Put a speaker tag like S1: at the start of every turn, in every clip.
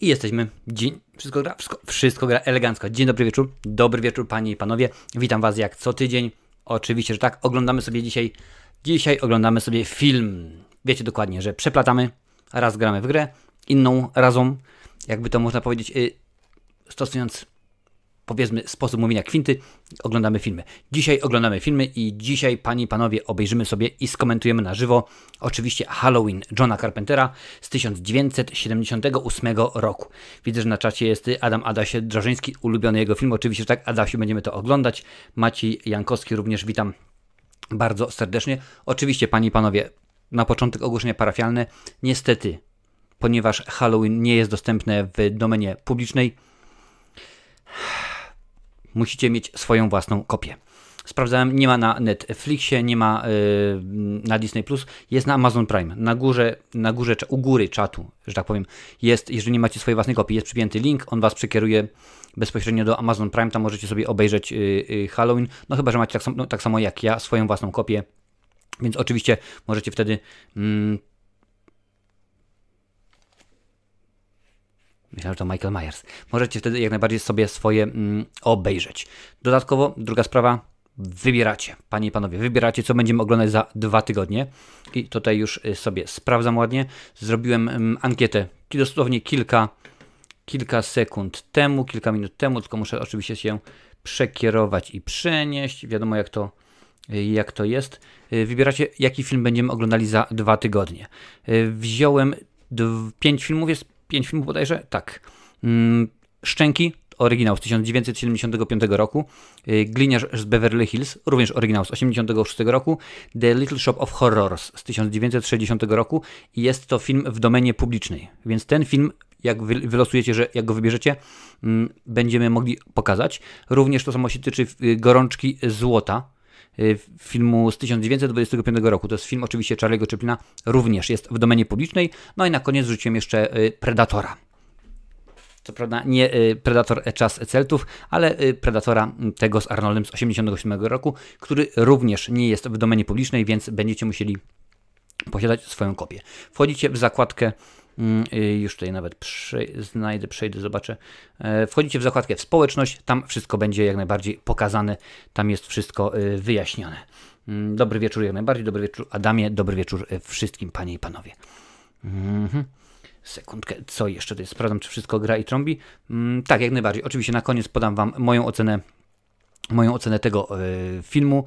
S1: I jesteśmy. Dzień. Wszystko gra? Wszystko, wszystko gra elegancko. Dzień dobry wieczór. Dobry wieczór, panie i panowie. Witam was jak co tydzień. Oczywiście, że tak. Oglądamy sobie dzisiaj. Dzisiaj oglądamy sobie film. Wiecie dokładnie, że przeplatamy. Raz gramy w grę, inną razą, jakby to można powiedzieć, y, stosując powiedzmy sposób mówienia kwinty, oglądamy filmy. Dzisiaj oglądamy filmy i dzisiaj, panie i panowie, obejrzymy sobie i skomentujemy na żywo oczywiście Halloween Johna Carpentera z 1978 roku. Widzę, że na czacie jest Adam Adasie Drzeżyński, ulubiony jego film. Oczywiście, że tak, Adasiu, będziemy to oglądać. Maciej Jankowski również witam bardzo serdecznie. Oczywiście, panie i panowie, na początek ogłoszenie parafialne. Niestety, ponieważ Halloween nie jest dostępne w domenie publicznej, musicie mieć swoją własną kopię. Sprawdzałem, nie ma na Netflixie, nie ma yy, na Disney Plus, jest na Amazon Prime. Na górze, na górze, u góry czatu, że tak powiem, jest, jeżeli nie macie swojej własnej kopii, jest przypięty link, on was przekieruje bezpośrednio do Amazon Prime, tam możecie sobie obejrzeć yy, yy, Halloween, no chyba, że macie tak, sam, no, tak, samo jak ja, swoją własną kopię, więc oczywiście możecie wtedy Myślałem, że to Michael Myers. Możecie wtedy jak najbardziej sobie swoje mm, obejrzeć. Dodatkowo, druga sprawa, wybieracie, panie i panowie, wybieracie, co będziemy oglądać za dwa tygodnie. I tutaj już y, sobie sprawdzam ładnie. Zrobiłem mm, ankietę dosłownie kilka, kilka sekund temu, kilka minut temu, tylko muszę oczywiście się przekierować i przenieść. Wiadomo, jak to, y, jak to jest. Y, wybieracie, jaki film będziemy oglądali za dwa tygodnie. Wziąłem pięć filmów, jest pięć filmów bodajże? Tak. Mm, Szczęki, oryginał z 1975 roku. Y, Gliniarz z Beverly Hills, również oryginał z 1986 roku. The Little Shop of Horrors z 1960 roku. I jest to film w domenie publicznej. Więc ten film jak wylosujecie, że jak go wybierzecie, mm, będziemy mogli pokazać. Również to samo się tyczy y, Gorączki Złota, filmu z 1925 roku. To jest film oczywiście Charlie'ego Chaplina, również jest w domenie publicznej. No i na koniec rzuciłem jeszcze Predatora. Co prawda nie y, Predator Czas Celtów, ale y, Predatora tego z Arnoldem z 1987 roku, który również nie jest w domenie publicznej, więc będziecie musieli posiadać swoją kopię. Wchodzicie w zakładkę mm, y, już tutaj nawet znajdę, przejdę, zobaczę. E, wchodzicie w zakładkę w społeczność, tam wszystko będzie jak najbardziej pokazane, tam jest wszystko wyjaśnione. Mm, dobry wieczór jak najbardziej, dobry wieczór Adamie, dobry wieczór wszystkim panie i panowie. Mhm. Sekundkę, co jeszcze tutaj sprawdzam, czy wszystko gra i trąbi. Mm, tak, jak najbardziej. Oczywiście na koniec podam Wam moją ocenę, moją ocenę tego y, filmu,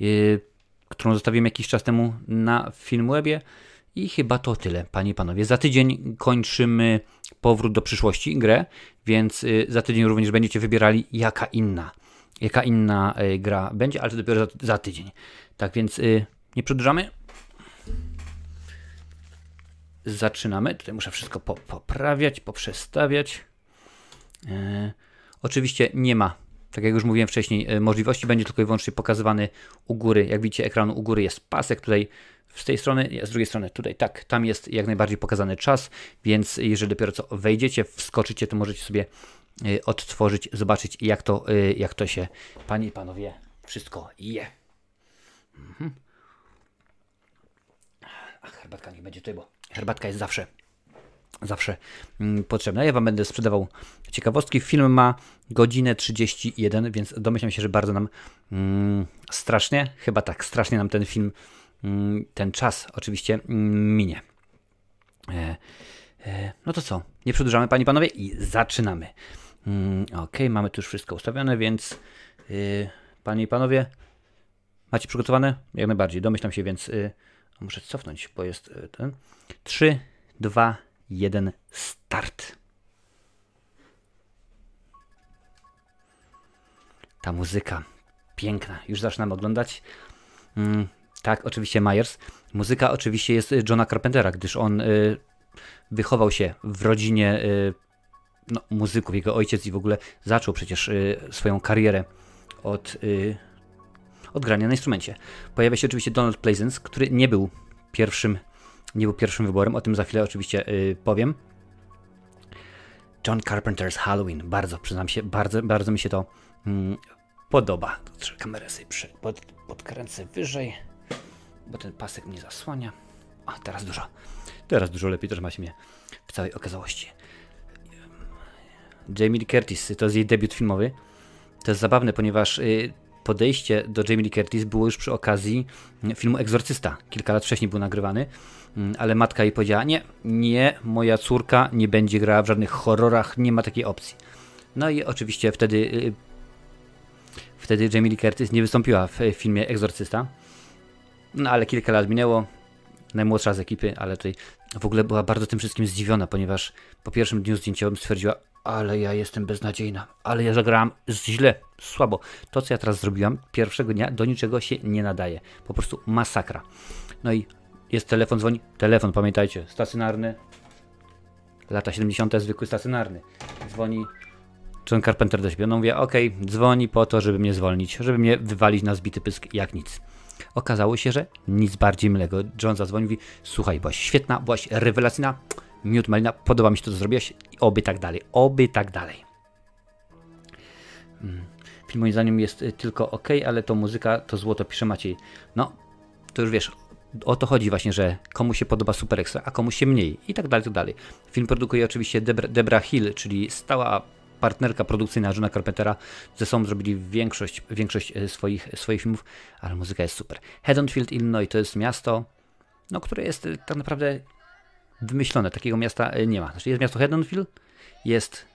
S1: y, którą zostawiłem jakiś czas temu na Filmwebie. I chyba to tyle, panie i panowie. Za tydzień kończymy powrót do przyszłości grę, więc y, za tydzień również będziecie wybierali jaka inna, jaka inna gra będzie, ale to dopiero za, za tydzień. Tak więc nie przedłużamy zaczynamy. Tutaj muszę wszystko po, poprawiać, poprzestawiać. E, oczywiście nie ma, tak jak już mówiłem wcześniej, e, możliwości. Będzie tylko i wyłącznie pokazywany u góry. Jak widzicie, ekranu u góry jest pasek. Tutaj z tej strony, z drugiej strony tutaj tak, tam jest jak najbardziej pokazany czas, więc jeżeli dopiero co wejdziecie, wskoczycie, to możecie sobie e, odtworzyć, zobaczyć jak to, e, jak to się, panie i panowie, wszystko je. Mhm. Ach, herbatka niech będzie tutaj, bo herbatka jest zawsze zawsze mm, potrzebna. Ja Wam będę sprzedawał ciekawostki. Film ma godzinę 31, więc domyślam się, że bardzo nam mm, strasznie, chyba tak, strasznie nam ten film, mm, ten czas oczywiście mm, minie. E, e, no to co? Nie przedłużamy, Panie Panowie, i zaczynamy. Mm, ok, mamy tu już wszystko ustawione, więc y, Panie i Panowie, macie przygotowane? Jak najbardziej, domyślam się, więc y, muszę cofnąć, bo jest y, ten. 3, 2, 1, start. Ta muzyka piękna. Już zaczynam oglądać. Mm, tak, oczywiście Myers. Muzyka oczywiście jest Johna Carpentera, gdyż on y, wychował się w rodzinie y, no, muzyków. Jego ojciec i w ogóle zaczął przecież y, swoją karierę od, y, od grania na instrumencie. Pojawia się oczywiście Donald Pleasence, który nie był pierwszym nie był pierwszym wyborem, o tym za chwilę oczywiście yy, powiem. John Carpenter's Halloween, bardzo, przyznam się, bardzo, bardzo mi się to mm, podoba. Trzeba kamerę sobie przy, pod, podkręcę wyżej, bo ten pasek mnie zasłania. A, teraz dużo, teraz dużo lepiej, też ma się mnie w całej okazałości. Jamie Lee Curtis, to jest jej debiut filmowy. To jest zabawne, ponieważ y, podejście do Jamie Lee Curtis było już przy okazji filmu Egzorcysta. Kilka lat wcześniej był nagrywany, mm, ale matka jej powiedziała: Nie, nie, moja córka nie będzie grała w żadnych horrorach, nie ma takiej opcji. No i oczywiście wtedy, y, wtedy Jamie Lee Curtis nie wystąpiła w filmie Egzorcysta. No ale kilka lat minęło, najmłodsza z ekipy, ale tutaj w ogóle była bardzo tym wszystkim zdziwiona, ponieważ po pierwszym dniu zdjęciowym stwierdziła, ale ja jestem beznadziejna, ale ja zagrałam źle, słabo. To, co ja teraz zrobiłam, pierwszego dnia do niczego się nie nadaje. Po prostu masakra. No i jest telefon, dzwoni. Telefon, pamiętajcie, stacjonarny. Lata 70. zwykły stacjonarny. Dzwoni John Carpenter do siebie. No mówię, okej, okay, dzwoni po to, żeby mnie zwolnić, żeby mnie wywalić na zbity pysk jak nic. Okazało się, że nic bardziej mylnego. John zadzwonił mówi, słuchaj, byłaś świetna, byłaś rewelacyjna, miód malina, podoba mi się to, co zrobiłaś, oby tak dalej, oby tak dalej. Hmm. Film moim zdaniem jest y, tylko ok, ale to muzyka, to złoto, pisze Maciej. No, to już wiesz, o to chodzi właśnie, że komu się podoba Super Extra, a komu się mniej i tak dalej, tak dalej. Film produkuje oczywiście Debra, Debra Hill, czyli stała partnerka produkcyjna Johna Carpentera. Ze sobą zrobili większość, większość e, swoich, swoich filmów, ale muzyka jest super. Haddonfield, Illinois to jest miasto, no, które jest e, tak naprawdę wymyślone. Takiego miasta e, nie ma. Znaczy jest miasto Haddonfield, jest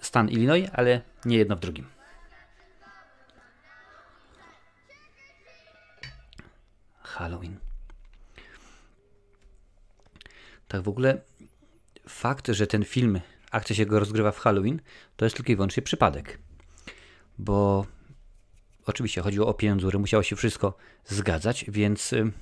S1: stan Illinois, ale nie jedno w drugim. Halloween. Tak w ogóle fakt, że ten film akcja się go rozgrywa w Halloween, to jest tylko i wyłącznie przypadek. Bo oczywiście chodziło o pieniądze, musiało się wszystko zgadzać, więc y,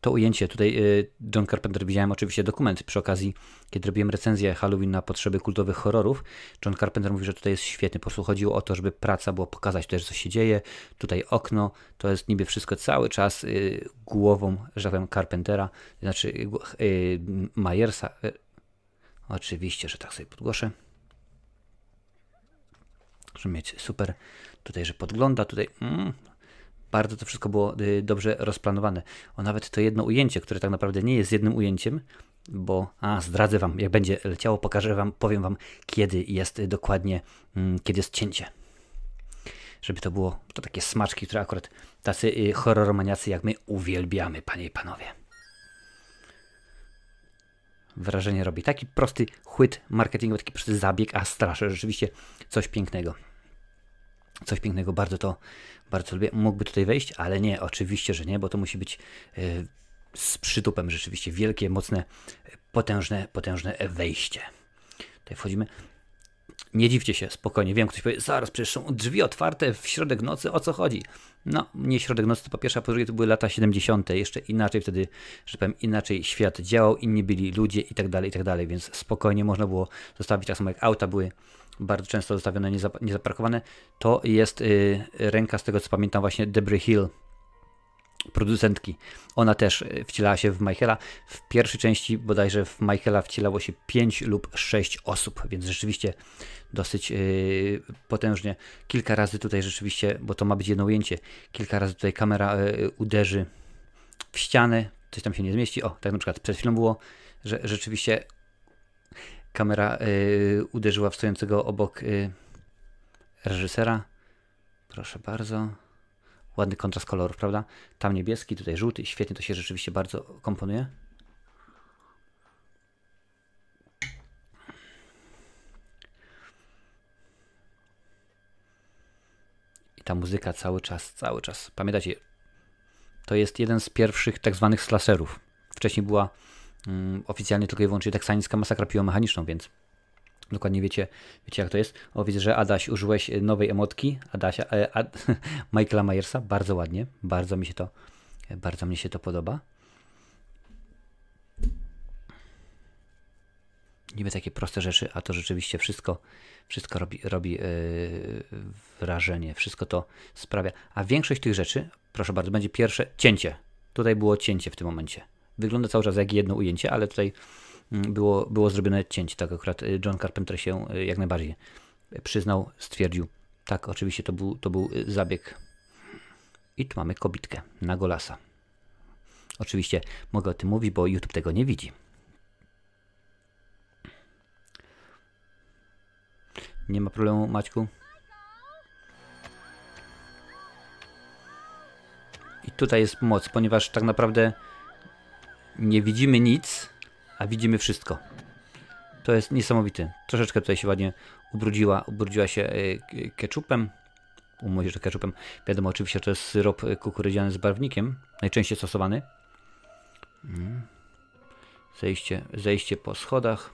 S1: to ujęcie tutaj y, John Carpenter widziałem oczywiście dokument przy okazji, kiedy robiłem recenzję Halloween na potrzeby kultowych horrorów. John Carpenter mówi, że tutaj jest świetny. Po prostu chodziło o to, żeby praca była pokazać też, co się dzieje. Tutaj okno, to jest niby wszystko cały czas y, głową, że powiem, Carpentera, znaczy y, Majersa, Oczywiście, że tak sobie podgłoszę. Żeby mieć super tutaj, że podgląda, tutaj mm, bardzo to wszystko było y, dobrze rozplanowane. O nawet to jedno ujęcie, które tak naprawdę nie jest jednym ujęciem, bo a, zdradzę wam, jak będzie leciało, pokażę wam, powiem wam, kiedy jest dokładnie, mm, kiedy jest cięcie. Żeby to było, to takie smaczki, które akurat tacy y, horroromaniacy jak my uwielbiamy, panie i panowie wrażenie robi. Taki prosty chłyt marketingowy, taki prosty zabieg, a straszy rzeczywiście coś pięknego. Coś pięknego, bardzo to, bardzo lubię. Mógłby tutaj wejść, ale nie, oczywiście, że nie, bo to musi być yy, z przytupem rzeczywiście wielkie, mocne, potężne, potężne wejście. Tutaj wchodzimy nie dziwcie się, spokojnie. Wiem, ktoś powie, zaraz, przecież są drzwi otwarte w środek nocy, o co chodzi? No, nie środek nocy, to po pierwsze, a po drugie to były lata 70., jeszcze inaczej wtedy, że powiem, inaczej świat działał, inni byli ludzie i tak dalej, i tak dalej, więc spokojnie można było zostawić, tak samo jak auta były bardzo często zostawione niezaparkowane. To jest yy, ręka, z tego co pamiętam, właśnie Debry Hill, producentki. Ona też e, wcielała się w Michaela. W pierwszej części bodajże w Michaela wcielało się 5 lub 6 osób, więc rzeczywiście dosyć yy, potężnie. Kilka razy tutaj rzeczywiście, bo to ma być jedno ujęcie, kilka razy tutaj kamera uderzy w ścianę, coś tam się nie zmieści. O, tak na przykład przed chwilą było, że rzeczywiście kamera yy, uderzyła w stojącego obok reżysera. Proszę bardzo. Ładny kontrast kolorów, prawda? Tam niebieski, tutaj żółty. Świetnie to się rzeczywiście bardzo komponuje. I ta muzyka cały czas, cały czas. Pamiętacie, to jest jeden z pierwszych tak zwanych slasherów. Wcześniej była oficjalnie tylko i wyłącznie teksańska masakra piłomechaniczną, więc Dokładnie wiecie, wiecie jak to jest. O, widzę, że Adaś użyłeś nowej emotki Adasia, e, Michaela Myersa. Bardzo ładnie. Bardzo mi się to, bardzo mi się to podoba. Niby takie proste rzeczy, a to rzeczywiście wszystko, wszystko robi, robi yy, wrażenie. Wszystko to sprawia. A większość tych rzeczy, proszę bardzo, będzie pierwsze cięcie. Tutaj było cięcie w tym momencie. Wygląda cały czas jak jedno ujęcie, ale tutaj Mm, było, było zrobione cięcie. Tak akurat y, John Carpenter się y, jak najbardziej przyznał, stwierdził. Tak, oczywiście to był, to był y, zabieg. I tu mamy kobitkę na golasa. Oczywiście mogę o tym mówić, bo YouTube tego nie widzi. Nie ma problemu, Maćku. I tutaj jest moc, ponieważ tak naprawdę nie widzimy nic, a widzimy wszystko. To jest niesamowite. Troszeczkę tutaj się ładnie ubrudziła, ubrudziła się y, ketchupem. Umówię, że ketchupem. Wiadomo, oczywiście to jest syrop kukurydziany z barwnikiem, najczęściej stosowany. Mm. Zejście, zejście po schodach.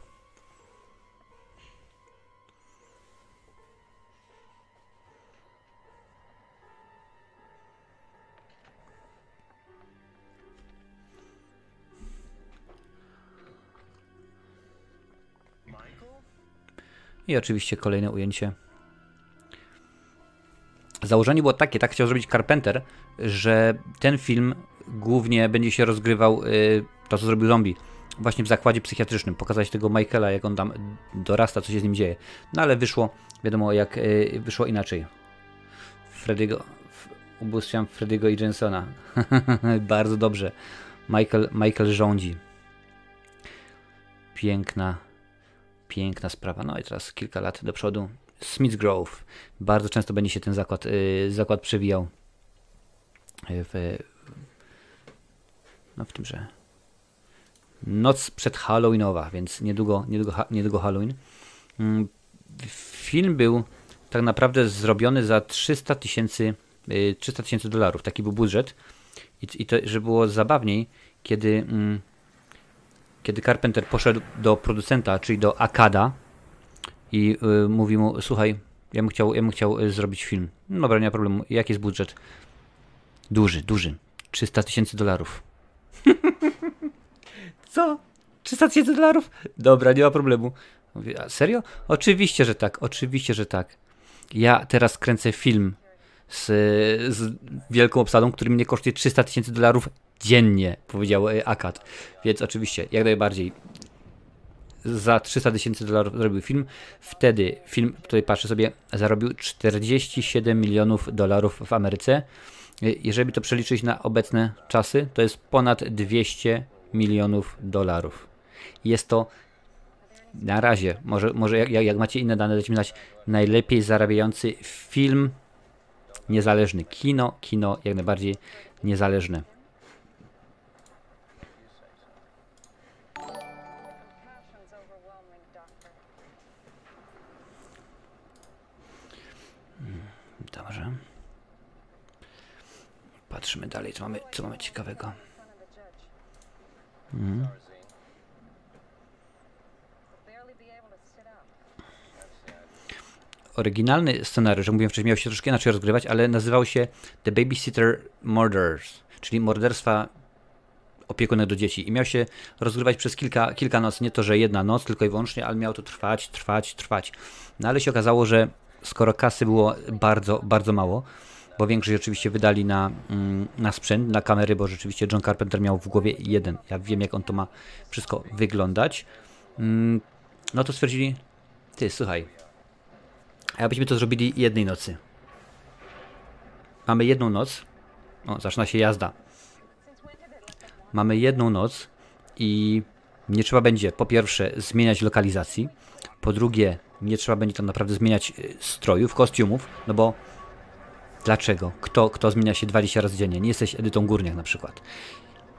S1: I oczywiście kolejne ujęcie. Założenie było takie, tak chciał zrobić Carpenter, że ten film głównie będzie się rozgrywał, yy, to co zrobił zombie, właśnie w zakładzie psychiatrycznym. Pokazać tego Michaela, jak on tam dorasta, co się z nim dzieje. No ale wyszło, wiadomo, jak yy, wyszło inaczej. Freddy'ego, ubóstwiam Freddy'ego i Jensona. Bardzo dobrze. Michael, Michael rządzi. Piękna Piękna sprawa. No i teraz kilka lat do przodu. Smith Grove. Bardzo często będzie się ten zakład, yy, zakład przewijał w, no w tymże noc przed Halloweenowa, więc niedługo, niedługo, niedługo Halloween. Mm, film był tak naprawdę zrobiony za 300 tysięcy 300 tysięcy dolarów. Taki był budżet. I, I to, że było zabawniej, kiedy mm, kiedy Carpenter poszedł do producenta, czyli do Akada i y, mówi mu, słuchaj, ja bym chciał, ja bym chciał y, zrobić film. No dobra, nie ma problemu. Jaki jest budżet? Duży, duży. 300 tysięcy dolarów. Co? 300 tysięcy dolarów? Dobra, nie ma problemu. Mówię, a serio? Oczywiście, że tak, oczywiście, że tak. Ja teraz kręcę film z, z wielką obsadą, który mnie kosztuje 300 tysięcy dolarów dziennie, powiedział e, Akad. Więc oczywiście, jak najbardziej za 300 tysięcy dolarów zrobił film. Wtedy film, tutaj patrzę sobie, zarobił 47 milionów dolarów w Ameryce. E, jeżeli to przeliczyć na obecne czasy, to jest ponad 200 milionów dolarów. Jest to na razie, może, może jak, jak macie inne dane, dajcie mi znać, najlepiej zarabiający film niezależny. Kino, kino jak najbardziej niezależne. Patrzymy dalej, co mamy, co mamy ciekawego. Mhm. Oryginalny scenariusz, jak mówiłem wcześniej, miał się troszkę inaczej rozgrywać, ale nazywał się The Babysitter Murders, czyli morderstwa opiekunek do dzieci. I miał się rozgrywać przez kilka, kilka nocy, nie to, że jedna noc tylko i wyłącznie, ale miał to trwać, trwać, trwać. No ale się okazało, że skoro kasy było bardzo, bardzo mało, bo większość oczywiście wydali na, mm, na sprzęt, na kamery, bo rzeczywiście John Carpenter miał w głowie jeden. Ja wiem, jak on to ma wszystko wyglądać. Mm, no to stwierdzili, ty, słuchaj, a byśmy to zrobili jednej nocy. Mamy jedną noc, o, zaczyna się jazda. Mamy jedną noc i nie trzeba będzie po pierwsze zmieniać lokalizacji, po drugie nie trzeba będzie tam naprawdę zmieniać y, strojów, kostiumów, no bo dlaczego? Kto, kto zmienia się 20 razy dziennie? Nie jesteś Edytą Górniak na przykład.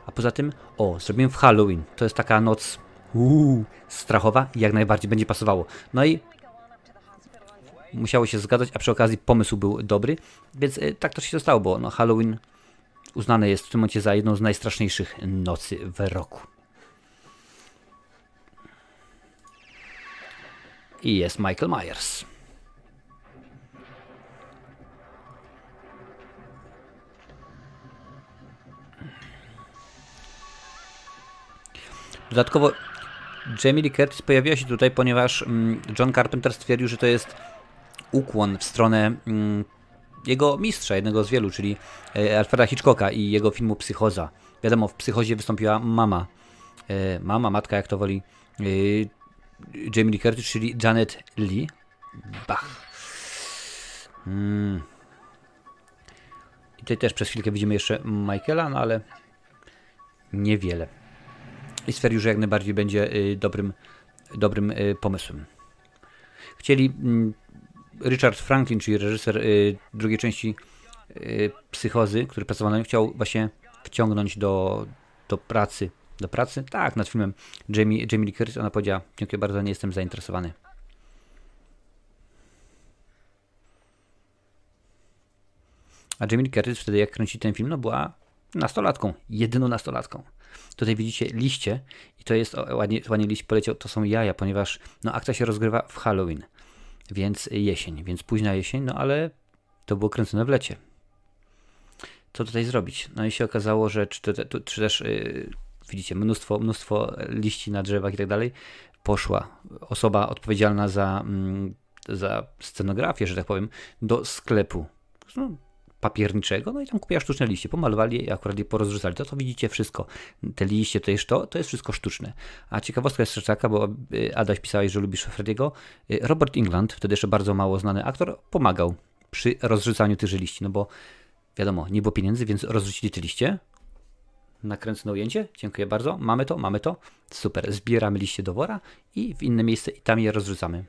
S1: A poza tym, o, zrobimy w Halloween. To jest taka noc uu, strachowa jak najbardziej będzie pasowało. No i musiało się zgadzać, a przy okazji pomysł był dobry, więc y, tak to się stało, bo no, Halloween uznane jest w tym momencie za jedną z najstraszniejszych nocy w roku. i jest Michael Myers. Dodatkowo Jamie Lee Curtis pojawiła się tutaj, ponieważ mm, John Carpenter stwierdził, że to jest ukłon w stronę mm, jego mistrza, jednego z wielu, czyli e, Alfreda Hitchcocka i jego filmu Psychoza. Wiadomo, w Psychozie wystąpiła mama. E, mama, matka, jak to woli e, Jamie Lee Curtis, czyli Janet Lee. Bach. Hmm. I tutaj też przez chwilkę widzimy jeszcze Michaela, no ale niewiele. I stwierdził, że jak najbardziej będzie y, dobrym, dobrym y, pomysłem. Chcieli mm, Richard Franklin, czyli reżyser y, drugiej części Psychozy, który pracował na nim, chciał właśnie wciągnąć do, do pracy. Do pracy? Tak, nad filmem Jamie, Jamie Lee Curtis. Ona powiedziała, dziękuję bardzo, nie jestem zainteresowany. A Jamie Lee Curtis wtedy, jak kręci ten film, no była nastolatką, jedyną nastolatką. Tutaj widzicie liście i to jest, o, ładnie, ładnie liść poleciał, to są jaja, ponieważ no, akcja się rozgrywa w Halloween, więc jesień, więc późna jesień, no ale to było kręcone w lecie. Co tutaj zrobić? No i się okazało, że czy, to, czy też yy, widzicie, mnóstwo, mnóstwo liści na drzewach i tak dalej, poszła osoba odpowiedzialna za, mm, za scenografię, że tak powiem, do sklepu. No, papierniczego, no i tam kupiła sztuczne liście, pomalowali je akurat je porozrzucali. To, to widzicie wszystko. Te liście, to jest to, to jest wszystko sztuczne. A ciekawostka jest taka, bo y, Adaś pisałeś, że lubisz Frediego. Y, Robert England, wtedy jeszcze bardzo mało znany aktor, pomagał przy rozrzucaniu tych liści, no bo wiadomo, nie było pieniędzy, więc rozrzucili te liście. Nakręcone ujęcie, dziękuję bardzo. Mamy to, mamy to. Super, zbieramy liście do wora i w inne miejsce i tam je rozrzucamy.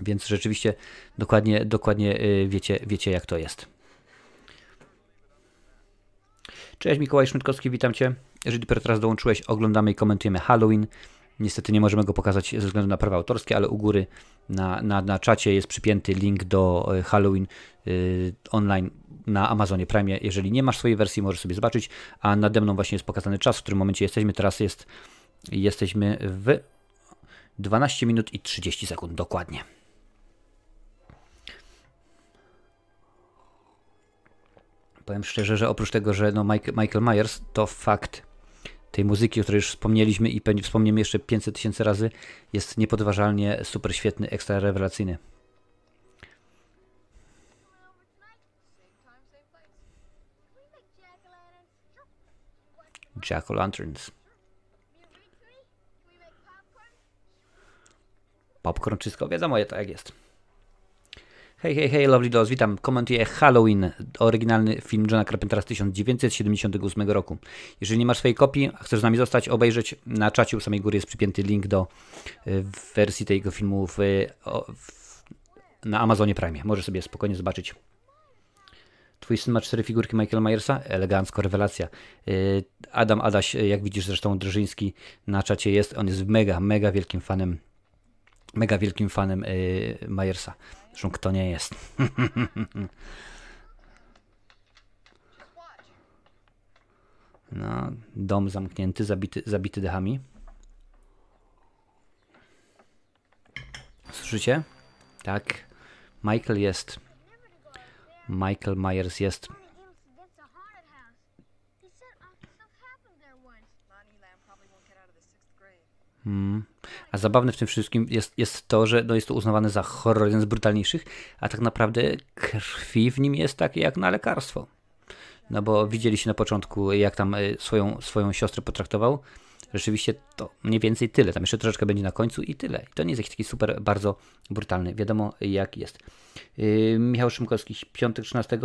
S1: Więc rzeczywiście dokładnie, dokładnie y, wiecie, wiecie jak to jest. Cześć Mikołaj Szmytkowski, witam Cię. Jeżeli dopiero teraz dołączyłeś, oglądamy i komentujemy Halloween. Niestety nie możemy go pokazać ze względu na prawa autorskie, ale u góry na, na, na czacie jest przypięty link do y, Halloween yy, online na Amazonie Prime. Jeżeli nie masz swojej wersji, możesz sobie zobaczyć, a nade mną właśnie jest pokazany czas, w którym momencie jesteśmy. Teraz jest, jesteśmy w 12 minut i 30 sekund dokładnie. Powiem szczerze, że oprócz tego, że no Michael Myers to fakt tej muzyki, o której już wspomnieliśmy i pewnie wspomniemy jeszcze 500 tysięcy razy, jest niepodważalnie super świetny, ekstra rewelacyjny. Jack-o'-lanterns. Popcorn, wszystko wiadomo, jak jest. Hej, hej, hej, Lovely Dolls, witam. Komentuję Halloween, oryginalny film Johna Carpentera z 1978 roku. Jeżeli nie masz swojej kopii, a chcesz z nami zostać, obejrzeć, na czacie u samej góry jest przypięty link do y, wersji tego filmu w, w, na Amazonie Prime. Możesz sobie spokojnie zobaczyć. Twój syn ma cztery figurki Michaela Myersa? Elegancko, rewelacja. Y, Adam Adaś, jak widzisz zresztą Drżyński na czacie jest, on jest mega, mega wielkim fanem mega wielkim fanem y, Myersa. Zresztą kto nie jest. No, dom zamknięty, zabity, zabity dechami. Słyszycie? Tak. Michael jest. Michael Myers jest Hmm. A zabawne w tym wszystkim jest, jest to, że no jest to uznawane za horror jeden z brutalniejszych, a tak naprawdę krwi w nim jest takie jak na lekarstwo. No bo widzieliście na początku, jak tam y, swoją, swoją siostrę potraktował. Rzeczywiście to mniej więcej tyle. Tam jeszcze troszeczkę będzie na końcu i tyle. I to nie jest jakiś taki super, bardzo brutalny. Wiadomo jak jest. Yy, Michał Szymkowski, piątek 13.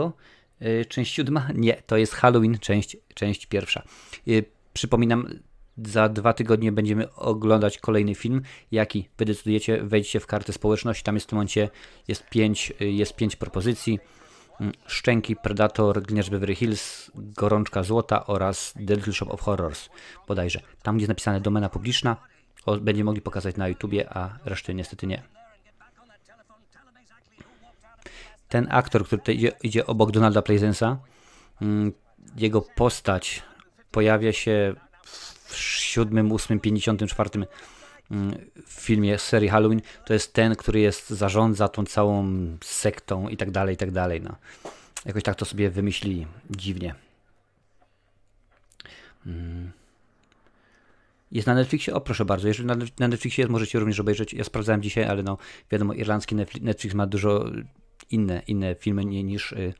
S1: Yy, część siódma? Nie, to jest Halloween, część, część pierwsza. Yy, przypominam, za dwa tygodnie będziemy oglądać kolejny film. Jaki wydecydujecie, wejdźcie w kartę społeczności. Tam jest w tym momencie jest pięć, jest pięć propozycji. Mm, Szczęki, Predator, Gliniarz Beverly Hills, Gorączka Złota oraz The Little Shop of Horrors bodajże. Tam, gdzie jest napisane domena publiczna, będziemy mogli pokazać na YouTubie, a reszty niestety nie. Ten aktor, który tutaj idzie, idzie obok Donalda Pleasensa, mm, jego postać pojawia się w siódmym, ósmym, pięćdziesiątym czwartym mm, filmie serii Halloween, to jest ten, który jest, zarządza tą całą sektą i tak dalej, i tak dalej. No. Jakoś tak to sobie wymyślili dziwnie. Mm. Jest na Netflixie? O, proszę bardzo. Jeżeli na Netflixie jest, możecie również obejrzeć. Ja sprawdzałem dzisiaj, ale no, wiadomo, irlandzki Netflix ma dużo inne, inne filmy niż, y,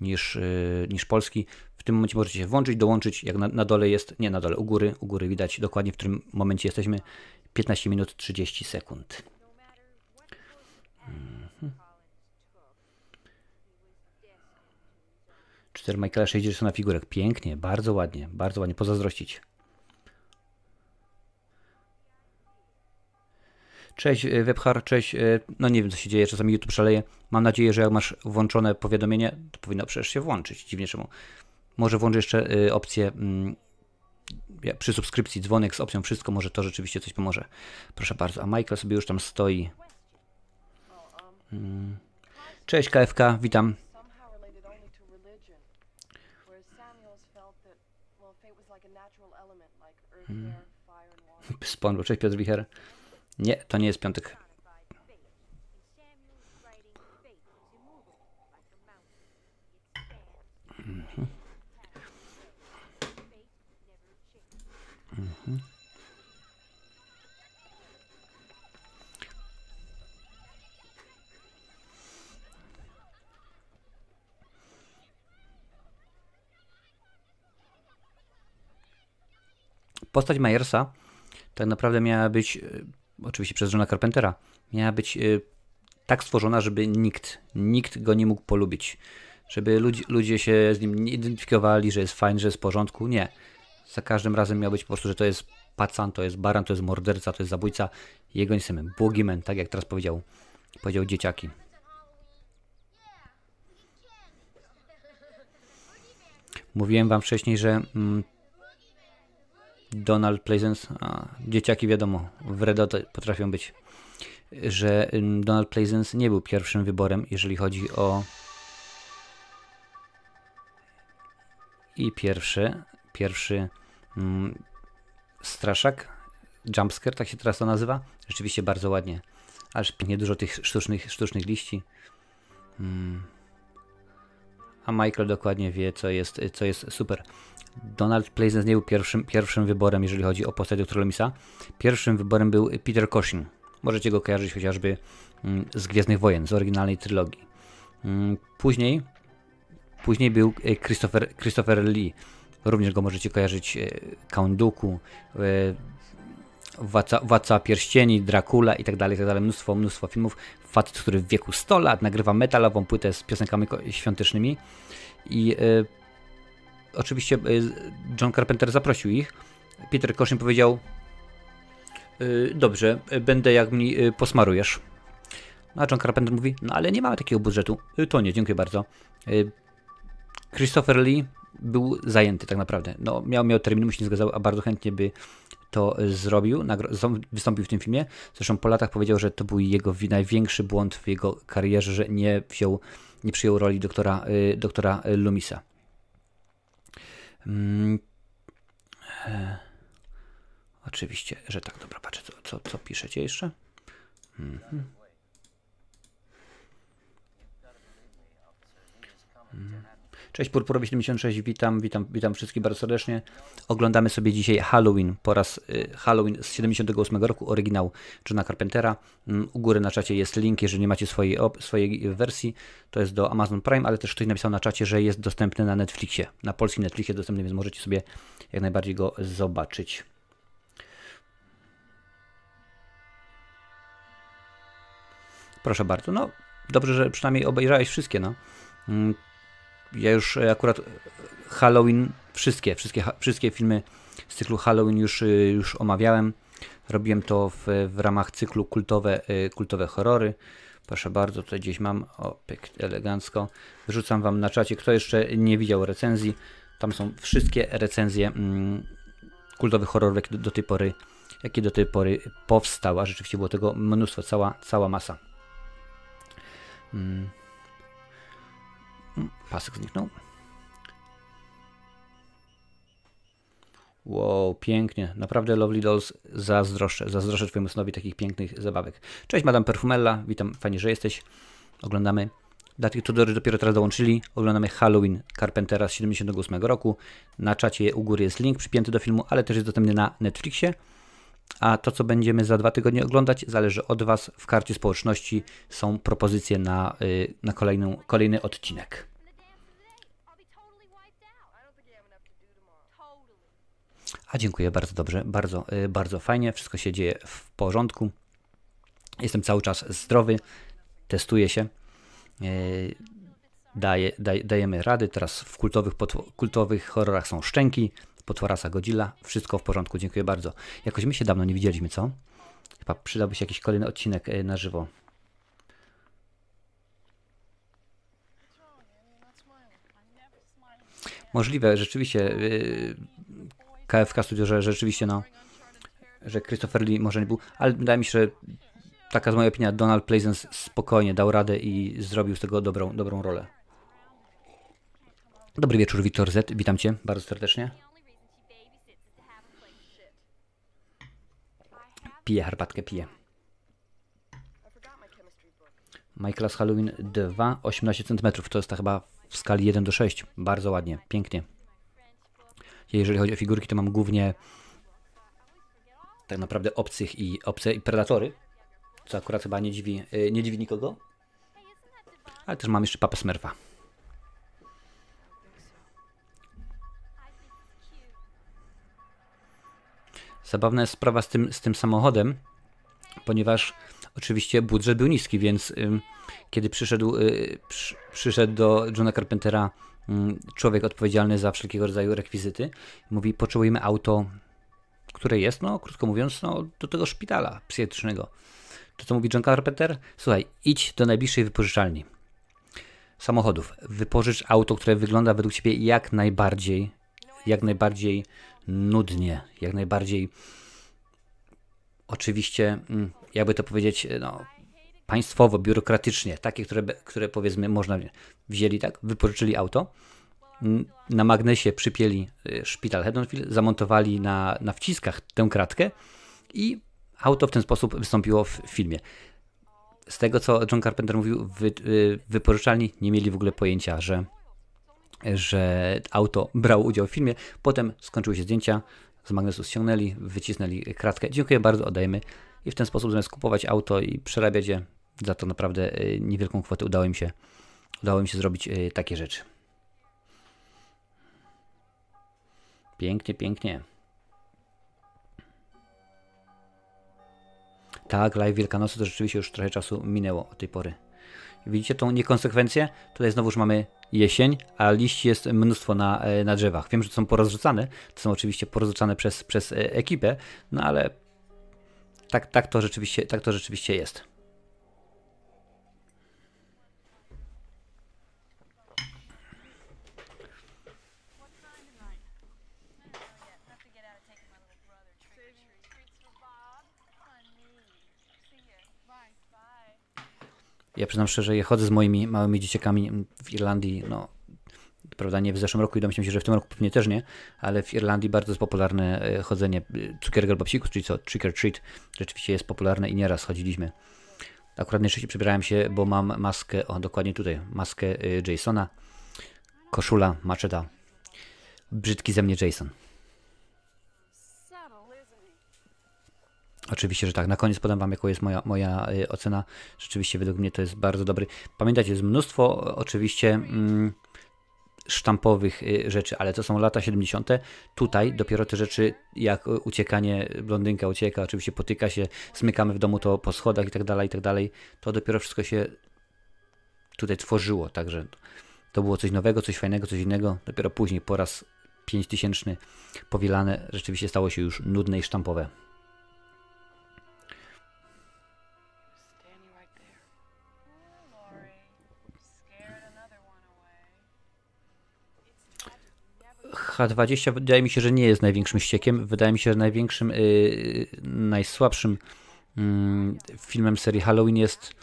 S1: niż, y, niż polski. W tym momencie możecie się włączyć, dołączyć, jak na, na, dole jest, nie na dole, u góry, u góry widać dokładnie w którym momencie jesteśmy, 15 minut 30 sekund. Mhm. 4 Michaela 60 na figurek, pięknie, bardzo ładnie, bardzo ładnie, pozazdrościć. Cześć e, Webhar, cześć. e, No nie wiem co się dzieje, czasami YouTube szaleje. Mam nadzieję, że jak masz włączone powiadomienie, to powinno przecież się włączyć. Dziwnie czemu. Może włączę jeszcze e, opcję mm, przy subskrypcji dzwonek z opcją wszystko, może to rzeczywiście coś pomoże. Proszę bardzo. A Michael sobie już tam stoi. Mm. Cześć KFK, witam.
S2: water.
S1: SpongeBob, cześć Piotr Wicher. Nie, to nie jest piątek. Postać Myersa tak naprawdę miała być, e, oczywiście przez Johna Carpentera, miała być e, tak stworzona, żeby nikt, nikt go nie mógł polubić. Żeby ludzie, ludzie się z nim nie identyfikowali, że jest fajny, że jest w porządku. Nie. Za każdym razem miał być po prostu, że to jest pacan, to jest baran, to jest morderca, to jest zabójca. Jego nie chcemy. Boogeyman, tak jak teraz powiedział, powiedział dzieciaki. Mówiłem wam wcześniej, że mm, Donald Pleasence, a dzieciaki wiadomo, wredo to potrafią być, że ym, Donald Pleasence nie był pierwszym wyborem, jeżeli chodzi o i pierwszy, pierwszy mm, straszak, jumpscare, tak się teraz to nazywa, rzeczywiście bardzo ładnie, aż pięknie dużo tych sztucznych, sztucznych liści. Mm. A Michael dokładnie wie, co jest, co jest super. Donald Pleasence nie był pierwszym, pierwszym wyborem, jeżeli chodzi o postać doktora. Pierwszym wyborem był Peter Cushing. Możecie go kojarzyć chociażby mm, z Gwiezdnych Wojen, z oryginalnej trylogii. Mm, Później, później był e, Christopher, Christopher Lee. Również go możecie kojarzyć e, Count Dooku, e, Władca, Władca Pierścieni, Dracula i tak dalej, tak dalej. Mnóstwo, mnóstwo filmów. Facet, który w wieku 100 lat nagrywa metalową płytę z piosenkami świątecznymi i e, oczywiście John Carpenter zaprosił ich. Peter Cushing powiedział "Y, dobrze, będę jak mi posmarujesz. No a John Carpenter mówi, no ale nie mamy takiego budżetu. To nie, dziękuję bardzo. Christopher Lee był zajęty tak naprawdę. No, miał, miał termin, mu się nie zgadzał, a bardzo chętnie by to zrobił, wystąpił w tym filmie. Zresztą po latach powiedział, że to był jego wi- największy błąd w jego karierze, że nie wziął, nie przyjął roli doktora, y, doktora Lumisa. Mm, e, oczywiście, że tak, dobra, patrzę, co, co, co piszecie jeszcze? Mhm. Mm. Cześć Purpurowi 76, witam, witam, witam wszystkich bardzo serdecznie. Oglądamy sobie dzisiaj Halloween po raz y, Halloween z 78 roku, oryginał Johna Carpentera. Mm, U góry na czacie jest link, jeżeli nie macie swojej, swojej wersji, to jest do Amazon Prime, ale też ktoś napisał na czacie, że jest dostępny na Netflixie, na polskim Netflixie dostępny, więc możecie sobie jak najbardziej go zobaczyć. Proszę bardzo, no dobrze, że przynajmniej obejrzałeś wszystkie, no. Ja już e, akurat e, Halloween, wszystkie, wszystkie, wszystkie filmy z cyklu Halloween już, y, już omawiałem. Robiłem to w, w ramach cyklu kultowe, kultowe horrory. Proszę bardzo, tutaj gdzieś mam, o, pyk, elegancko. Wrzucam Wam na czacie, kto jeszcze nie widział recenzji. Tam są wszystkie recenzje mm, kultowych horrorów, jakie do, do tej pory, jakie do tej pory powstała. Rzeczywiście było tego mnóstwo, cała, cała masa. Mm. Pasek zniknął. Wow, pięknie. Naprawdę Lovely Dolls zazdroszczę. Zazdroszczę Twojemu synowi takich pięknych zabawek. Cześć, Madame Perfumella. Witam, fajnie, że jesteś. Oglądamy. Dla tych, którzy dopiero teraz dołączyli, oglądamy Halloween Carpentera z 78 roku. Na czacie u góry jest link przypięty do filmu, ale też jest dostępny na Netflixie. A to, co będziemy za dwa tygodnie oglądać, zależy od Was. W karcie społeczności są propozycje na, y, na kolejną, kolejny odcinek. A dziękuję bardzo dobrze, bardzo, y, bardzo fajnie, wszystko się dzieje w porządku. Jestem cały czas zdrowy, testuję się, y, daje, daj, dajemy rady. Teraz w kultowych, kultowych horrorach są szczęki, potworasa Godzilla, wszystko w porządku, dziękuję bardzo. Jakoś my się dawno nie widzieliśmy, co? Chyba przydałby się jakiś kolejny odcinek y, na żywo. Możliwe, rzeczywiście y, KFK Studio, że rzeczywiście no, że Christopher Lee może nie był, ale wydaje mi się, że taka jest moja opinia, Donald Pleasence spokojnie dał radę i zrobił z tego dobrą, dobrą rolę. Dobry wieczór, Wiktor Z. Witam Cię bardzo serdecznie. Piję herbatkę, piję.
S2: My.
S1: Michaelas Halloween 2, 18 cm. To jest ta chyba w skali 1 do 6. Bardzo ładnie, pięknie. Jeżeli chodzi o figurki, to mam głównie tak naprawdę obcych i obce i predatory. Co akurat chyba nie dziwi, y, nie dziwi nikogo. Ale też mam jeszcze papę Smurfa. Zabawna jest sprawa z tym, z tym samochodem, ponieważ oczywiście budżet był niski, więc kiedy przyszedł, y, przy, przyszedł do Johna Carpentera człowiek odpowiedzialny za wszelkiego rodzaju rekwizyty, mówi, potrzebujemy auto, które jest, no krótko mówiąc, no, do tego szpitala psychiatrycznego. To co mówi John Carpenter? Słuchaj, idź do najbliższej wypożyczalni samochodów. Wypożycz auto, które wygląda według Ciebie jak najbardziej, jak najbardziej nudnie, jak najbardziej oczywiście, mm, jakby to powiedzieć, no, państwowo, biurokratycznie, takie, które, które powiedzmy można wzięli, tak, wypożyczyli auto, na magnesie przypięli y, szpital Haddonfield, zamontowali na, na wciskach tę kratkę i auto w ten sposób wystąpiło w filmie. Z tego, co John Carpenter mówił, wy, y, wypożyczalni nie mieli w ogóle pojęcia, że, że auto brało udział w filmie. Potem skończyły się zdjęcia, z magnesu ściągnęli, wycisnęli kratkę. Dziękuję bardzo, oddajemy. I w ten sposób zamiast kupować auto i przerabiać je, za to naprawdę y, niewielką kwotę udało im się, udało im się zrobić y, takie rzeczy. Pięknie, pięknie. Tak, live Wielkanocy to rzeczywiście już trochę czasu minęło od tej pory. Widzicie tą niekonsekwencję? Tutaj znowuż mamy jesień, a liści jest mnóstwo na, e, na drzewach. Wiem, że są porozrzucane, to są oczywiście porozrzucane przez, przez e, ekipę, no ale tak, tak, to rzeczywiście, tak to rzeczywiście jest. Ja przyznam szczerze, ja chodzę z moimi małymi dzieciakami w Irlandii, no prawda, nie w zeszłym roku i domyślam się, że w tym roku pewnie też nie, ale w Irlandii bardzo jest popularne e, chodzenie e, cukierek albo czyli co, trick or treat, rzeczywiście jest popularne i nieraz chodziliśmy. Akurat najczęściej przebierałem się, bo mam maskę, o dokładnie tutaj, maskę e, Jasona, koszula, maczeta, brzydki ze mnie Jason. Oczywiście, że tak. Na koniec podam Wam, jaką jest moja, moja y, ocena. Rzeczywiście, według mnie to jest bardzo dobry. Pamiętajcie, jest mnóstwo o, oczywiście mm, sztampowych y, rzeczy, ale to są lata 70. Tutaj dopiero te rzeczy, jak uciekanie, blondynka ucieka, oczywiście potyka się, smykamy w domu to po schodach i tak dalej, i tak dalej. To dopiero wszystko się tutaj tworzyło, także to było coś nowego, coś fajnego, coś innego. Dopiero później, po raz 5000 powielane, rzeczywiście stało się już nudne i sztampowe. H20 wydaje mi się, że nie jest największym ściekiem. Wydaje mi się, że największym, yy, najsłabszym mm, filmem serii Halloween jest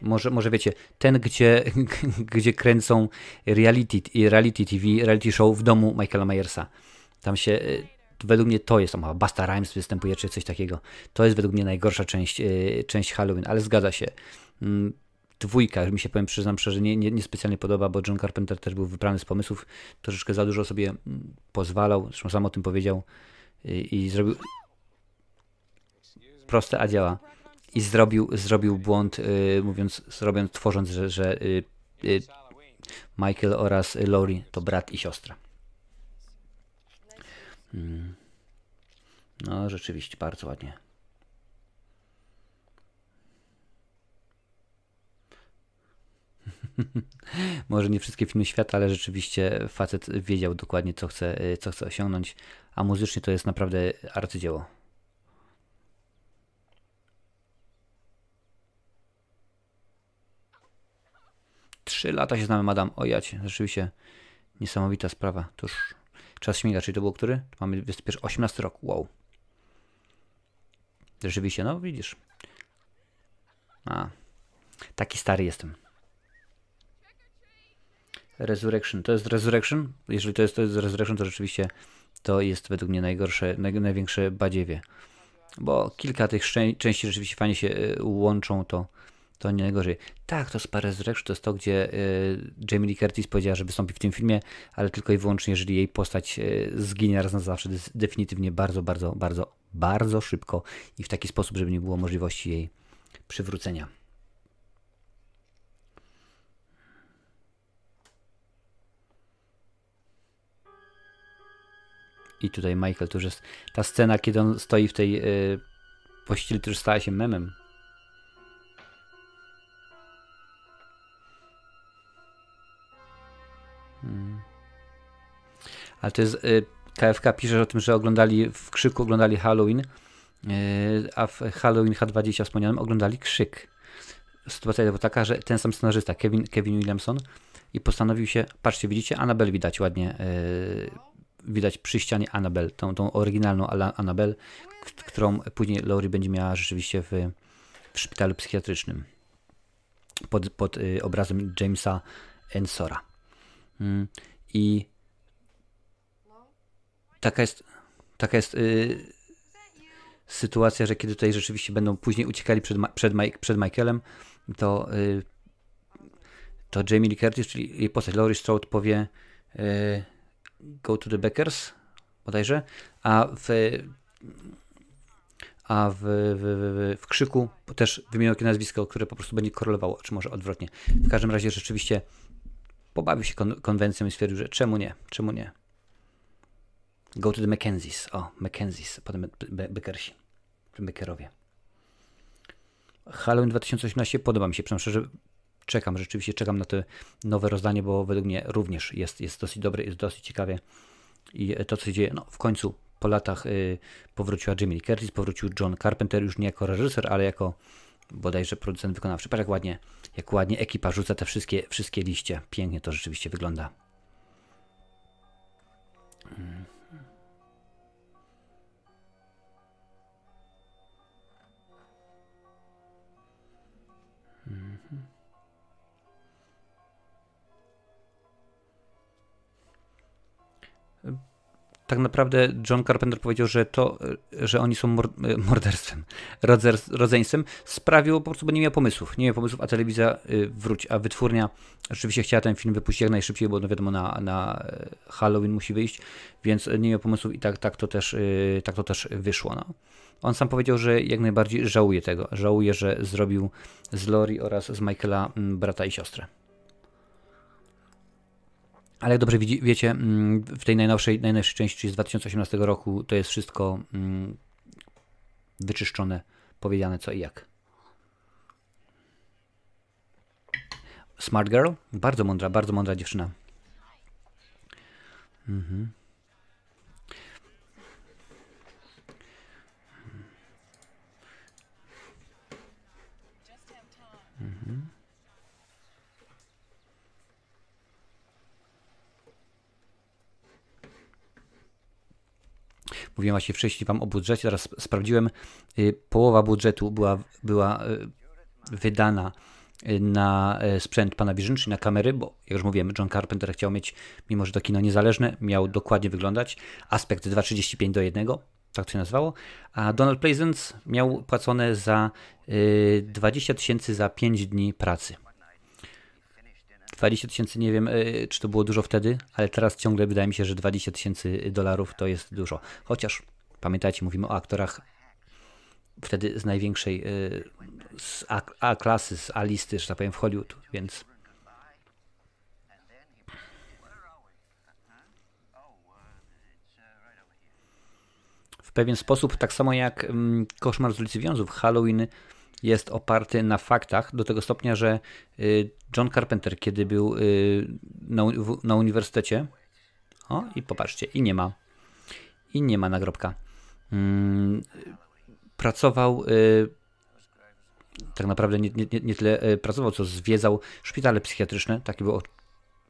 S1: może, może wiecie, ten, gdzie, gdzie kręcą reality, reality TV, reality show w domu Michaela Myersa. Tam się, yy, według mnie to jest, tam Basta Rhymes występuje, czy coś takiego. To jest według mnie najgorsza część, yy, część Halloween, ale zgadza się. Dwójka, mi się powiem, przyznam szczerze, nie, nie, nie specjalnie podoba, bo John Carpenter też był wybrany z pomysłów, troszeczkę za dużo sobie mm, pozwalał, zresztą sam o tym powiedział i, i zrobił proste, a działa. I zrobił, zrobił błąd, y, mówiąc, tworząc, że, że y, y, Michael oraz Laurie to brat i siostra. Mm. No, rzeczywiście, bardzo ładnie. Może nie wszystkie filmy świata, ale rzeczywiście facet wiedział dokładnie, co chce, y, co chce osiągnąć, a muzycznie to jest naprawdę arcydzieło. Trzy lata się znamy, madam. Ojać, rzeczywiście niesamowita sprawa. Tuż czas śmiga, czyli to było który? Mamy 21, 18 rok. Wow. Rzeczywiście, no widzisz. A, taki stary jestem. Resurrection. To jest Resurrection? Jeżeli to jest, to jest Resurrection, to rzeczywiście to jest według mnie najgorsze, naj, największe badziewie. Bo kilka tych części rzeczywiście fajnie się y, łączą, to, to nie najgorzej. Tak, to Spa Resurrection to jest to, gdzie y, Jamie Lee Curtis powiedziała, że wystąpi w tym filmie, ale tylko i wyłącznie, jeżeli jej postać y, zginie raz na zawsze. To jest definitywnie bardzo, bardzo, bardzo, bardzo szybko i w taki sposób, żeby nie było możliwości jej przywrócenia. I tutaj Michael, to już jest ta scena, kiedy on stoi w tej y, pościeli, to już stała się memem. Hmm. Ale to jest, y, KFK pisze o tym, że oglądali, w Krzyku oglądali Halloween, y, a w Halloween H20 wspomnianym oglądali Krzyk. Sytuacja była taka, że ten sam scenarzysta, Kevin, Kevin Williamson, i postanowił się, patrzcie, widzicie, Annabelle widać ładnie, y, widać przy ścianie Annabelle, tą, tą oryginalną k- którą później Laurie będzie miała rzeczywiście w, w szpitalu psychiatrycznym pod, pod y, obrazem Jamesa Ensora. Mm, I taka jest, taka jest y, sytuacja, że kiedy tutaj rzeczywiście będą później uciekali przed, przed, Mike, przed Michaelem, to, y, to Jamie Lee Curtis, czyli jej postać Laurie Strode powie Go to the Beckers bodajże, a w a w, w, w, w krzyku też wymienił takie nazwisko, które po prostu będzie korelowało, czy może odwrotnie. W każdym razie rzeczywiście pobawił się kon konwencją i stwierdził, że czemu nie, czemu nie. Go to the Mackenzies. O, Mackenzies, potem Be Be Beckersi, Beckerowie. Halloween 2018 podoba mi się, przynajmniej szczerze czekam, rzeczywiście czekam na to nowe rozdanie, bo według mnie również jest, jest dosyć dobre, jest dosyć ciekawie. I to, co się dzieje, no w końcu po latach y, powróciła Jamie Lee Curtis, powrócił John Carpenter już nie jako reżyser, ale jako bodajże producent wykonawczy. Patrz jak ładnie, jak ładnie ekipa rzuca te wszystkie, wszystkie liście. Pięknie to rzeczywiście wygląda. Mhm. Tak naprawdę John Carpenter powiedział, że to, że oni są mor morderstwem, rodzer- rodzeństwem, sprawiło po prostu, bo nie miał pomysłów. Nie miał pomysłów, a telewizja y, wróć, a wytwórnia rzeczywiście chciała ten film wypuścić jak najszybciej, bo no wiadomo, na, na Halloween musi wyjść, więc nie miał pomysłów i tak, tak, to, też, y, tak to też wyszło. No. On sam powiedział, że jak najbardziej żałuje tego. Żałuje, że zrobił z Lori oraz z Michaela m, brata i siostrę. Ale jak dobrze wiecie, mm, w tej najnowszej, najnowszej części, z 2018 roku, to jest wszystko mm, wyczyszczone, powiedziane co i jak. Smart Girl? Bardzo mądra, bardzo mądra dziewczyna. Mhm. Mówiłem właśnie wcześniej Wam o budżecie, teraz sprawdziłem. y, Połowa budżetu była, była y, wydana y, na sprzęt Panavision, czyli na kamery, bo jak już mówiłem, John Carpenter chciał mieć, mimo że to kino niezależne, miał dokładnie wyglądać. Aspekt 2,35 do 1, tak to się nazywało. A Donald Pleasance miał płacone za y, 20 tysięcy za 5 dni pracy. 20 tysięcy, nie wiem, y, czy to było dużo wtedy, ale teraz ciągle wydaje mi się, że 20 tysięcy dolarów to jest dużo. Chociaż pamiętajcie, mówimy o aktorach wtedy z największej, y, z A, A klasy, z A listy, że tak powiem, w Hollywood, więc w pewien sposób, tak samo jak mm, Koszmar z ulicy Wiązów, Halloween jest oparty na faktach do tego stopnia, że y, John Carpenter, kiedy był y, na, na uniwersytecie, o i popatrzcie, i nie ma, i nie ma nagrobka, Mm, pracował y, tak naprawdę nie, nie, nie- tyle pracował, co zwiedzał szpitale psychiatryczne. Takie było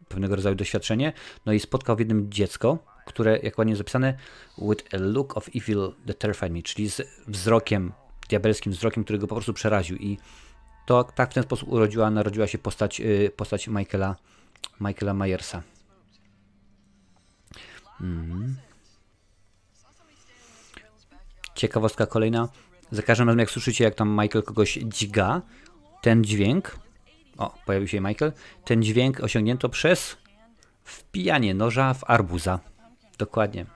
S1: pewnego rodzaju doświadczenie. No i spotkał w jednym dziecko, które, jak ładnie zapisane, with a look of evil that terrified me, czyli z wzrokiem, diabelskim wzrokiem, który go po prostu przeraził. I to tak w ten sposób urodziła, narodziła się postać, y, postać Michaela, Michaela Myersa. Mhm. Ciekawostka kolejna. Za każdym razem jak słyszycie, jak tam Michael kogoś dźga, ten dźwięk, o, pojawił się Michael, ten dźwięk osiągnięto przez wpijanie noża w arbuza. Dokładnie.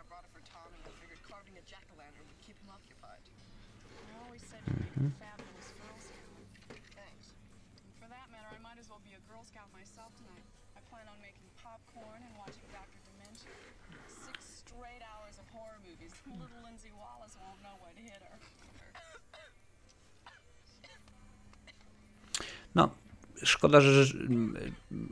S2: Her.
S1: No, szkoda, że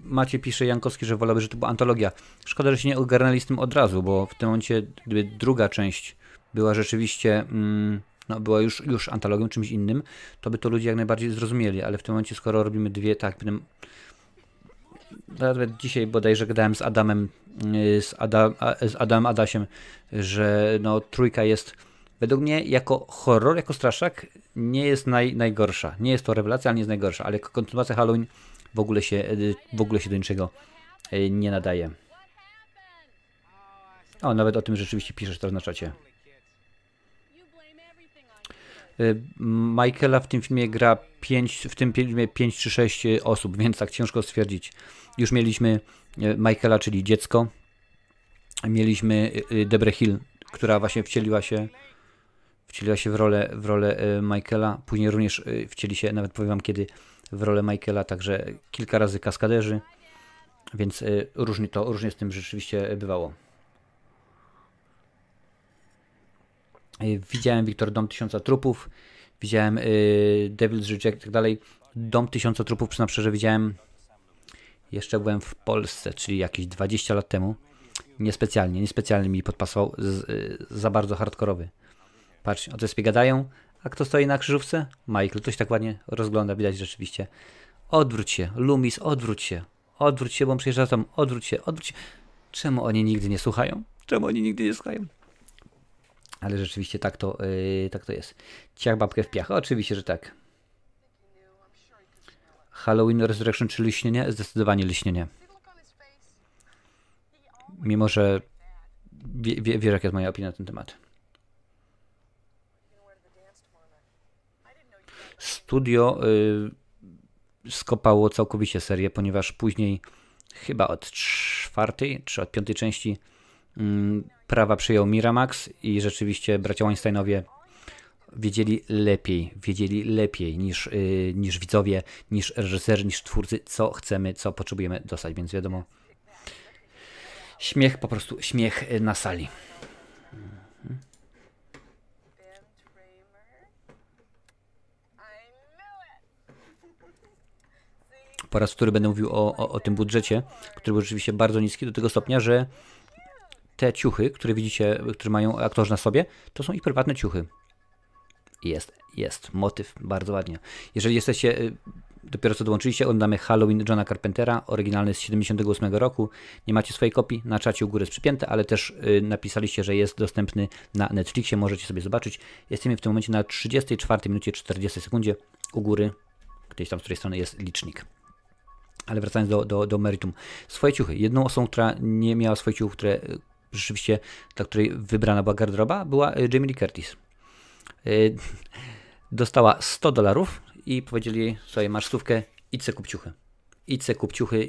S1: Macie pisze Jankowski, że wolałby, że to była antologia. Szkoda, że się nie ogarnęli z tym od razu, bo w tym momencie, gdyby druga część była rzeczywiście, mm, no była już, już antologią, czymś innym, to by to ludzie jak najbardziej zrozumieli, ale w tym momencie, skoro robimy dwie, tak, potem nawet dzisiaj bodajże gadałem z Adamem, yy, z, Adam, z Adamem Adasiem, że no trójka jest według mnie jako horror, jako straszak nie jest naj, najgorsza. Nie jest to rewelacja, ale nie jest najgorsza, ale jako kontynuacja Halloween w ogóle się, yy, w ogóle się do niczego yy, nie nadaje. O, nawet o tym rzeczywiście piszesz teraz na czacie.
S3: You blame everything on
S1: Y, Michaela w tym filmie gra 5, w tym filmie 5 czy 6 osób, więc tak ciężko stwierdzić. Już mieliśmy y, Michaela, czyli dziecko. Mieliśmy y, y, Debrę Hill, która właśnie wcieliła się wcieliła się w rolę, w rolę y, Michaela. Później również y, wcieli się, nawet powiem wam kiedy, w rolę Michaela, także kilka razy kaskaderzy. Więc y, różnie to, różnie z tym rzeczywiście bywało. Widziałem Wiktor Dom Tysiąca Trupów, widziałem y, Devil's Reject i tak dalej. Dom Tysiąca Trupów, przyznam szczerze, widziałem jeszcze byłem w Polsce, czyli jakieś 20 lat temu. Niespecjalnie, niespecjalnie mi podpasował, z, y, za bardzo hardkorowy. Patrz, o tej gadają, a kto stoi na krzyżówce? Michael, ktoś tak ładnie rozgląda, widać rzeczywiście. Odwróć się, Lumis, odwróć się. Odwróć się, bo on przyjeżdża tam, odwróć się, odwróć się. Czemu oni nigdy nie słuchają? Czemu oni nigdy nie słuchają? Ale rzeczywiście tak to, yy, tak to jest. Ciach babkę w piach. Oczywiście, że tak. Halloween Resurrection czy liśnienie? Zdecydowanie liśnienie. Mimo, że wie, wie, wiesz, jaka jest moja opinia na ten temat. Studio y, skopało całkowicie serię, ponieważ później chyba od czwartej czy od piątej części mm, prawa przyjął Miramax i rzeczywiście bracia Weinsteinowie wiedzieli lepiej, wiedzieli lepiej niż, y, niż widzowie, niż reżyserzy, niż twórcy, co chcemy, co potrzebujemy dostać, więc wiadomo, śmiech, po prostu śmiech na sali. Po raz wtóry będę mówił o, o, o tym budżecie, który był rzeczywiście bardzo niski, do tego stopnia, że te ciuchy, które widzicie, które mają aktorzy na sobie, to są ich prywatne ciuchy. Jest, jest, motyw, bardzo ładnie. Jeżeli jesteście, y, dopiero co dołączyliście, oglądamy Halloween Johna Carpentera, oryginalny z 78 roku. Nie macie swojej kopii, na czacie u góry jest przypięte, ale też y, napisaliście, że jest dostępny na Netflixie, możecie sobie zobaczyć. Jesteśmy w tym momencie na 34 minucie 40 sekundzie. U góry, gdzieś tam z której strony jest licznik. Ale wracając do, do, do meritum. Swoje ciuchy. Jedną osobą, która nie miała swoich ciuchów, które y, rzeczywiście, dla której wybrana była garderoba, była y, Jamie Lee Curtis. Y, Dostała 100 dolarów i powiedzieli jej, słuchaj, masz stówkę, idź se kup ciuchy. Idź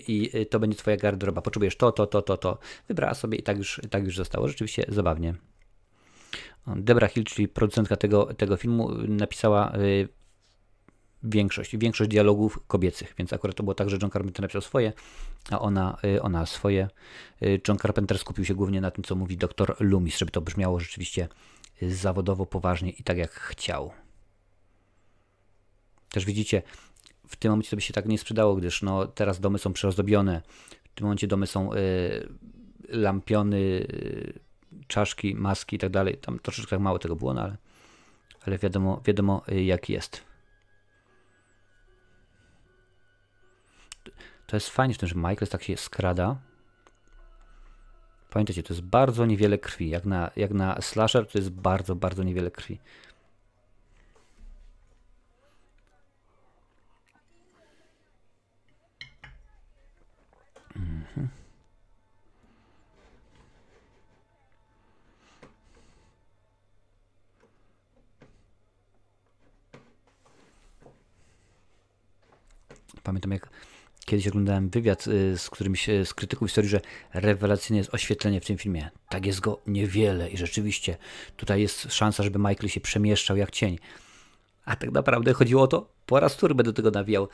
S1: i y, to będzie twoja garderoba. Potrzebujesz to, to, to, to, to. Wybrała sobie i tak już, tak już zostało. Rzeczywiście zabawnie. Debra Hill, czyli producentka tego, tego filmu, napisała większość, większość dialogów kobiecych, więc akurat to było tak, że John Carpenter napisał swoje, a ona, y, ona swoje. Y, John Carpenter skupił się głównie na tym, co mówi dr Loomis, żeby to brzmiało rzeczywiście y, zawodowo, poważnie i tak jak chciał. Też widzicie, w tym momencie to by się tak nie sprzedało, gdyż no, teraz domy są przeozdobione, w tym momencie domy są y, lampiony, y, czaszki, maski i tak dalej. Tam troszeczkę tak mało tego było, no ale, ale wiadomo, wiadomo jak jest. To jest fajnie że Michael tak się skrada. Pamiętajcie, to jest bardzo niewiele krwi. Jak na, jak na slasher to jest bardzo, bardzo niewiele krwi. Pamiętam jak kiedyś oglądałem wywiad y, z którymś y, z krytyków historii, że rewelacyjne jest oświetlenie w tym filmie. Tak jest go niewiele i rzeczywiście tutaj jest szansa, żeby Michael się przemieszczał jak cień. A tak naprawdę chodziło o to, po raz wtóry będę tego nawijał,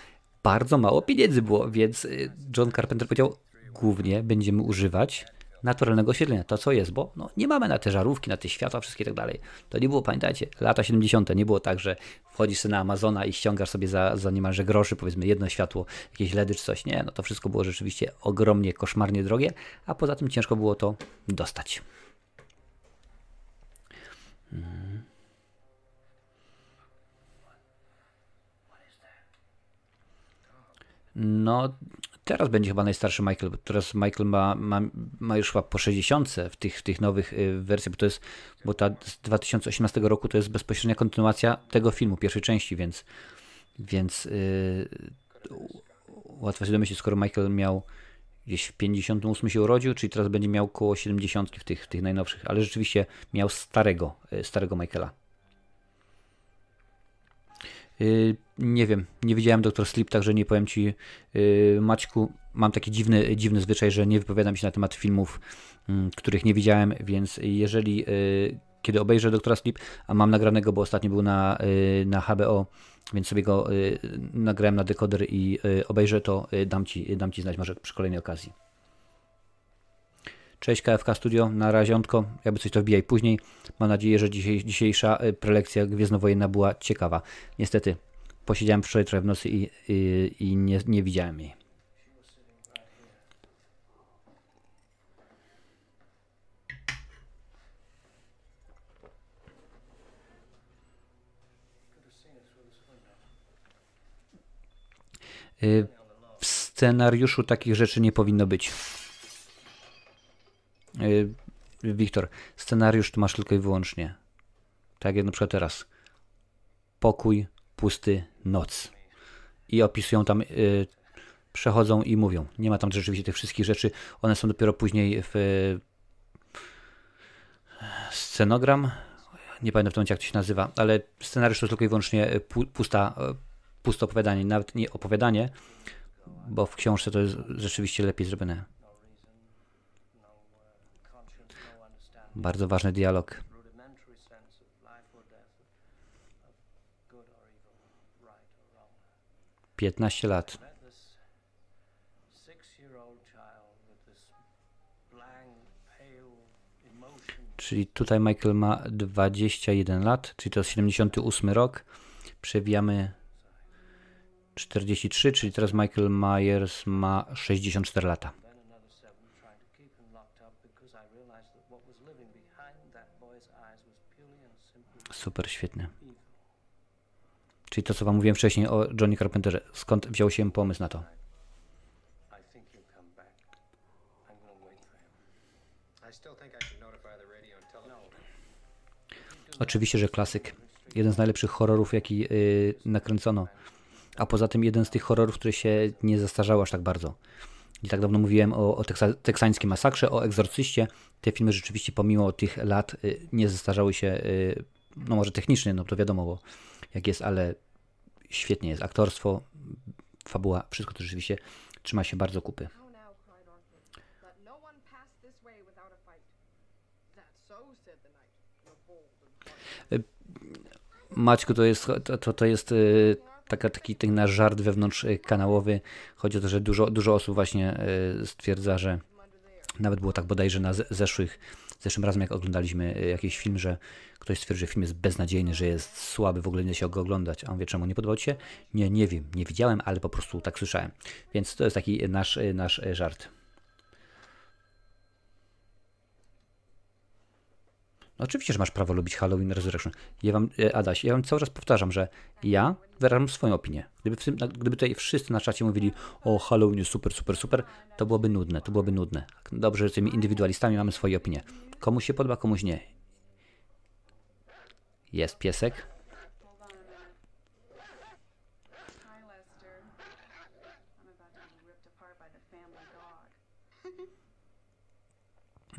S1: bardzo mało pieniędzy było, więc y, John Carpenter powiedział, głównie będziemy używać naturalnego oświetlenia, to co jest, bo no, nie mamy na te żarówki, na te światła, wszystkie i tak dalej. To nie było, pamiętajcie, lata 70. nie było tak, że wchodzisz sobie na Amazona i ściągasz sobie za, za niemalże groszy, powiedzmy jedno światło, jakieś LEDy czy coś. Nie, no to wszystko było rzeczywiście ogromnie, koszmarnie drogie, a poza tym ciężko było to dostać. No, teraz będzie chyba najstarszy Michael, bo teraz Michael ma, ma, ma już chyba po 60 w tych, w tych nowych y, wersjach, bo to jest, bo ta z 2018 roku to jest bezpośrednia kontynuacja tego filmu, pierwszej części, więc, więc yy, łatwo się domyślić, skoro Michael miał gdzieś w 58 się urodził, czyli teraz będzie miał około 70 w tych, w tych najnowszych, ale rzeczywiście miał starego, y, starego Michaela. Yy, nie wiem, nie widziałem Dr. Sleep, także nie powiem Ci, yy, Maćku, mam taki dziwny, dziwny zwyczaj, że nie wypowiadam się na temat filmów, mm, których nie widziałem, więc jeżeli yy, kiedy obejrzę Dr. Sleep, a mam nagranego, bo ostatnio był na, yy, na HBO, więc sobie go yy, nagrałem na dekoder i yy, obejrzę, to yy, dam, ci, dam Ci znać może przy kolejnej okazji. Cześć KFK Studio, na raziątko, jakby coś to wbijaj później. Mam nadzieję, że dzisiejsza y, prelekcja gwiezdnowojenna była ciekawa. Niestety, posiedziałem wczoraj w nocy i, i, i nie, nie widziałem jej. Y, W scenariuszu takich rzeczy nie powinno być. Y, Wiktor, scenariusz tu masz tylko i wyłącznie. Tak jak na przykład teraz. Pokój, pusty, noc. I opisują tam, y, przechodzą i mówią. Nie ma tam rzeczywiście tych wszystkich rzeczy. One są dopiero później w y, scenogram. Nie pamiętam w tym momencie, jak to się nazywa, ale scenariusz to tylko i wyłącznie y, pu, pusta, y, puste opowiadanie, nawet nie opowiadanie, bo w książce to jest rzeczywiście lepiej zrobione. Bardzo ważny dialog. 15 lat. Czyli tutaj Michael ma 21 lat, czyli to jest 78 rok. Przewijamy 43, czyli teraz Michael Myers ma 64 lata. Super, świetnie. Czyli to, co wam mówiłem wcześniej o Johnny Carpenterze. Skąd wziął się pomysł na to? Oczywiście, że klasyk. Jeden z najlepszych horrorów, jaki yy, nakręcono. A poza tym jeden z tych horrorów, które się nie zastarzały aż tak bardzo. Nie tak dawno mówiłem o, o teksa, teksańskiej masakrze, o egzorcyście. Te filmy rzeczywiście pomimo tych lat y, nie zastarzały się, y, no może technicznie, no to wiadomo, bo jak jest, ale świetnie jest. Aktorstwo, fabuła, wszystko to rzeczywiście trzyma się bardzo kupy.
S2: Let no funny
S1: Maćku, to jest, to, to, jest y, taka, taki ten nasz żart wewnątrz y, kanałowy. Chodzi o to, że dużo, dużo osób właśnie stwierdza, że nawet było tak bodajże na ze- zeszłych, zeszłym razem, jak oglądaliśmy y, jakiś film, że ktoś stwierdził, że film jest beznadziejny, że jest słaby, w ogóle nie da się go oglądać. A on wie, czemu nie podobał się? Nie, nie wiem, nie widziałem, ale po prostu tak słyszałem. Więc to jest taki nasz, y, nasz y, żart. No oczywiście, że masz prawo lubić Halloween Resurrection. Ja wam, e, Adaś, ja wam cały czas powtarzam, że ja wyrażam swoją opinię. Gdyby, tym, gdyby tutaj wszyscy na czacie mówili o Halloween jest super, super, super, to byłoby nudne, to byłoby nudne. Dobrze, że tymi indywidualistami mamy swoje opinie. Komuś się podoba, komuś nie. Jest piesek.
S2: Hold on a minute. Hi, Lester. I'm about to be ripped apart by the family dog.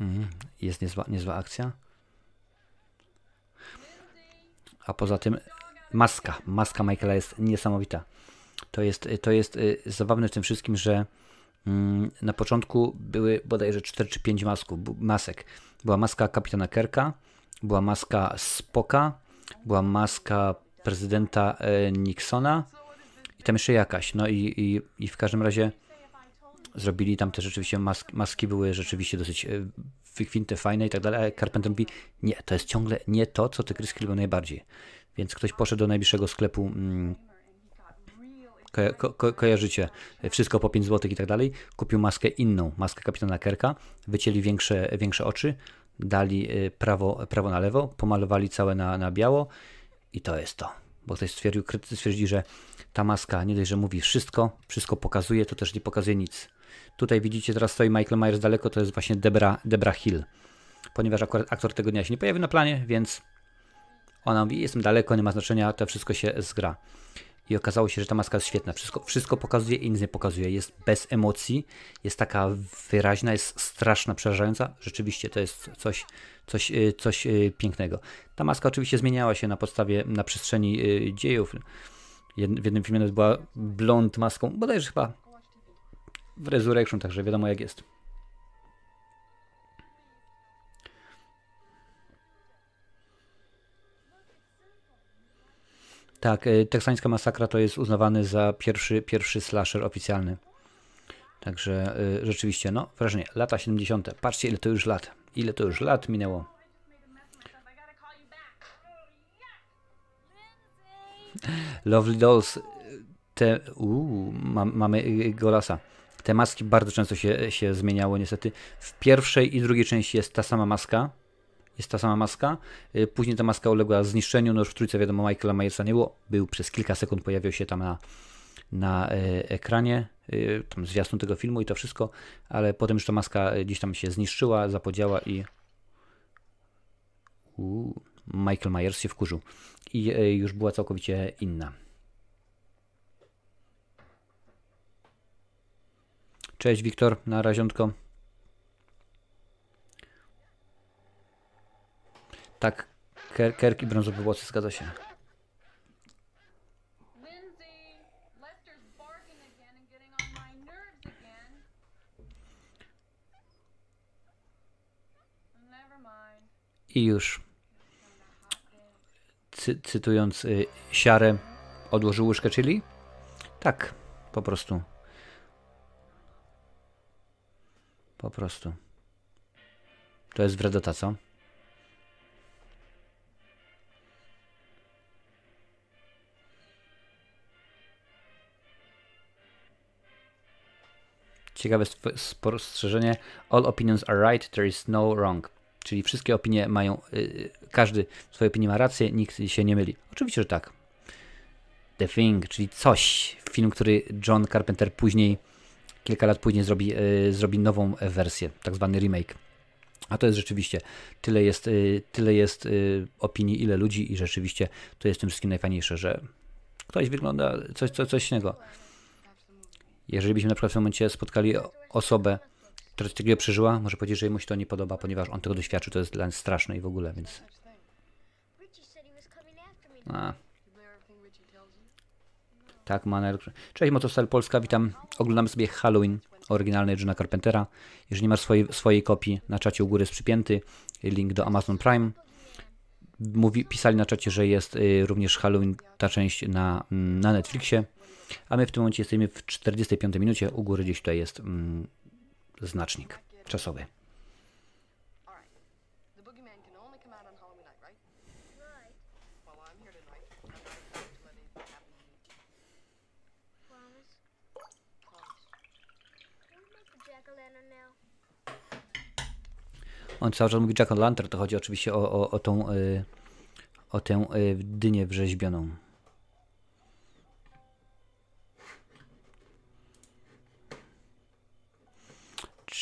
S1: Mhm. Jest niezła, niezła akcja. A poza tym maska, maska Michaela jest niesamowita. To jest, to jest y, zabawne w tym wszystkim, że mm, na początku były bodajże 4 czy 5 masków, masek. Była maska kapitana Kerka, była maska Spoka, była maska prezydenta e, Nixona i tam jeszcze jakaś. No i, i, i w każdym razie zrobili tam też rzeczywiście maski, maski były rzeczywiście dosyć e, wykwinte, fajne i tak dalej, ale Carpenter mówi, nie, to jest ciągle nie to, co te kryski lubią najbardziej. Więc ktoś poszedł do najbliższego sklepu, mm, ko, ko, ko, kojarzycie, e, wszystko po 5 zł i tak dalej, kupił maskę inną, maskę kapitana Kerka, wycięli większe, większe oczy, dali e, prawo, prawo na lewo, pomalowali całe na, na biało i to jest to. Bo ktoś stwierdził, krytycy stwierdzili, że ta maska nie dość, że mówi wszystko, wszystko pokazuje, to też nie pokazuje nic. Tutaj widzicie, teraz stoi Michael Myers daleko, to jest właśnie Debra, Debra Hill. Ponieważ akurat aktor tego dnia się nie pojawił na planie, więc ona mówi, jestem daleko, nie ma znaczenia, to wszystko się zgra. I okazało się, że ta maska jest świetna. Wszystko, wszystko pokazuje i nic nie pokazuje. Jest bez emocji, jest taka wyraźna, jest straszna, przerażająca. Rzeczywiście to jest coś, coś, y, coś y, pięknego. Ta maska oczywiście zmieniała się na podstawie, na przestrzeni y, dziejów. W jednym filmie była blond maską, bodajże chyba w Resurrection, także wiadomo jak jest. Tak, y, teksańska masakra to jest uznawany za pierwszy, pierwszy slasher oficjalny. Także y, rzeczywiście, no, wrażenie, lata 70. Patrzcie, ile to już lat. Ile to już lat minęło. Lovely Dolls, te, uu, mam, mamy y, Golasa. Te maski bardzo często się, się zmieniało, niestety. W pierwszej i drugiej części jest ta sama maska. Jest ta sama maska. Y, Później ta maska uległa zniszczeniu. No już w trójce wiadomo, Michaela Myersa nie było. Był przez kilka sekund, pojawiał się tam na, na e, ekranie. y, Tam zwiastun tego filmu i to wszystko. Ale potem już ta maska y, gdzieś tam się zniszczyła, zapodziała i Uuu, Michael Myers się wkurzył. I już była całkowicie inna. Cześć Wiktor, na raziątko. Tak, Ker Kerk i brązowe włosy, zgadza się. I już, cy cytując y, Siarę, odłożył łyżkę chili? Tak, po prostu. Po prostu. To jest wredota, co? Ciekawe sp- spostrzeżenie. All opinions are right, there is no wrong. Czyli wszystkie opinie mają, y, każdy w swojej opinii ma rację, nikt się nie myli. Oczywiście, że tak. The Thing, czyli coś, film, który John Carpenter później, kilka lat później zrobi, y, zrobi nową wersję, tak zwany remake. A to jest rzeczywiście, tyle jest, y, tyle jest opinii, ile ludzi i rzeczywiście to jest tym wszystkim najfajniejsze, że ktoś wygląda coś, coś, coś innego. Jeżeli byśmy na przykład w tym momencie spotkali osobę, która takiego przeżyła, może powiedzieć, że mu się to nie podoba, ponieważ on tego doświadczył, to jest dla nas straszne i w ogóle, więc... A. Tak, Maner. Cześć, Motostyle Polska, witam. Oglądamy sobie Halloween oryginalnej Johna Carpentera. Jeżeli masz swojej, swojej kopii, na czacie u góry jest przypięty link do Amazon Prime. Mówi, pisali na czacie, że jest y, również Halloween, ta część na, mm, na Netflixie. A my w tym momencie jesteśmy w 45 minucie. U góry gdzieś tutaj jest mm, znacznik czasowy.
S4: On
S1: cały czas mówi Jack o Lantern, to chodzi oczywiście o, o, o tą y, o tę y, dynię wrzeźbioną.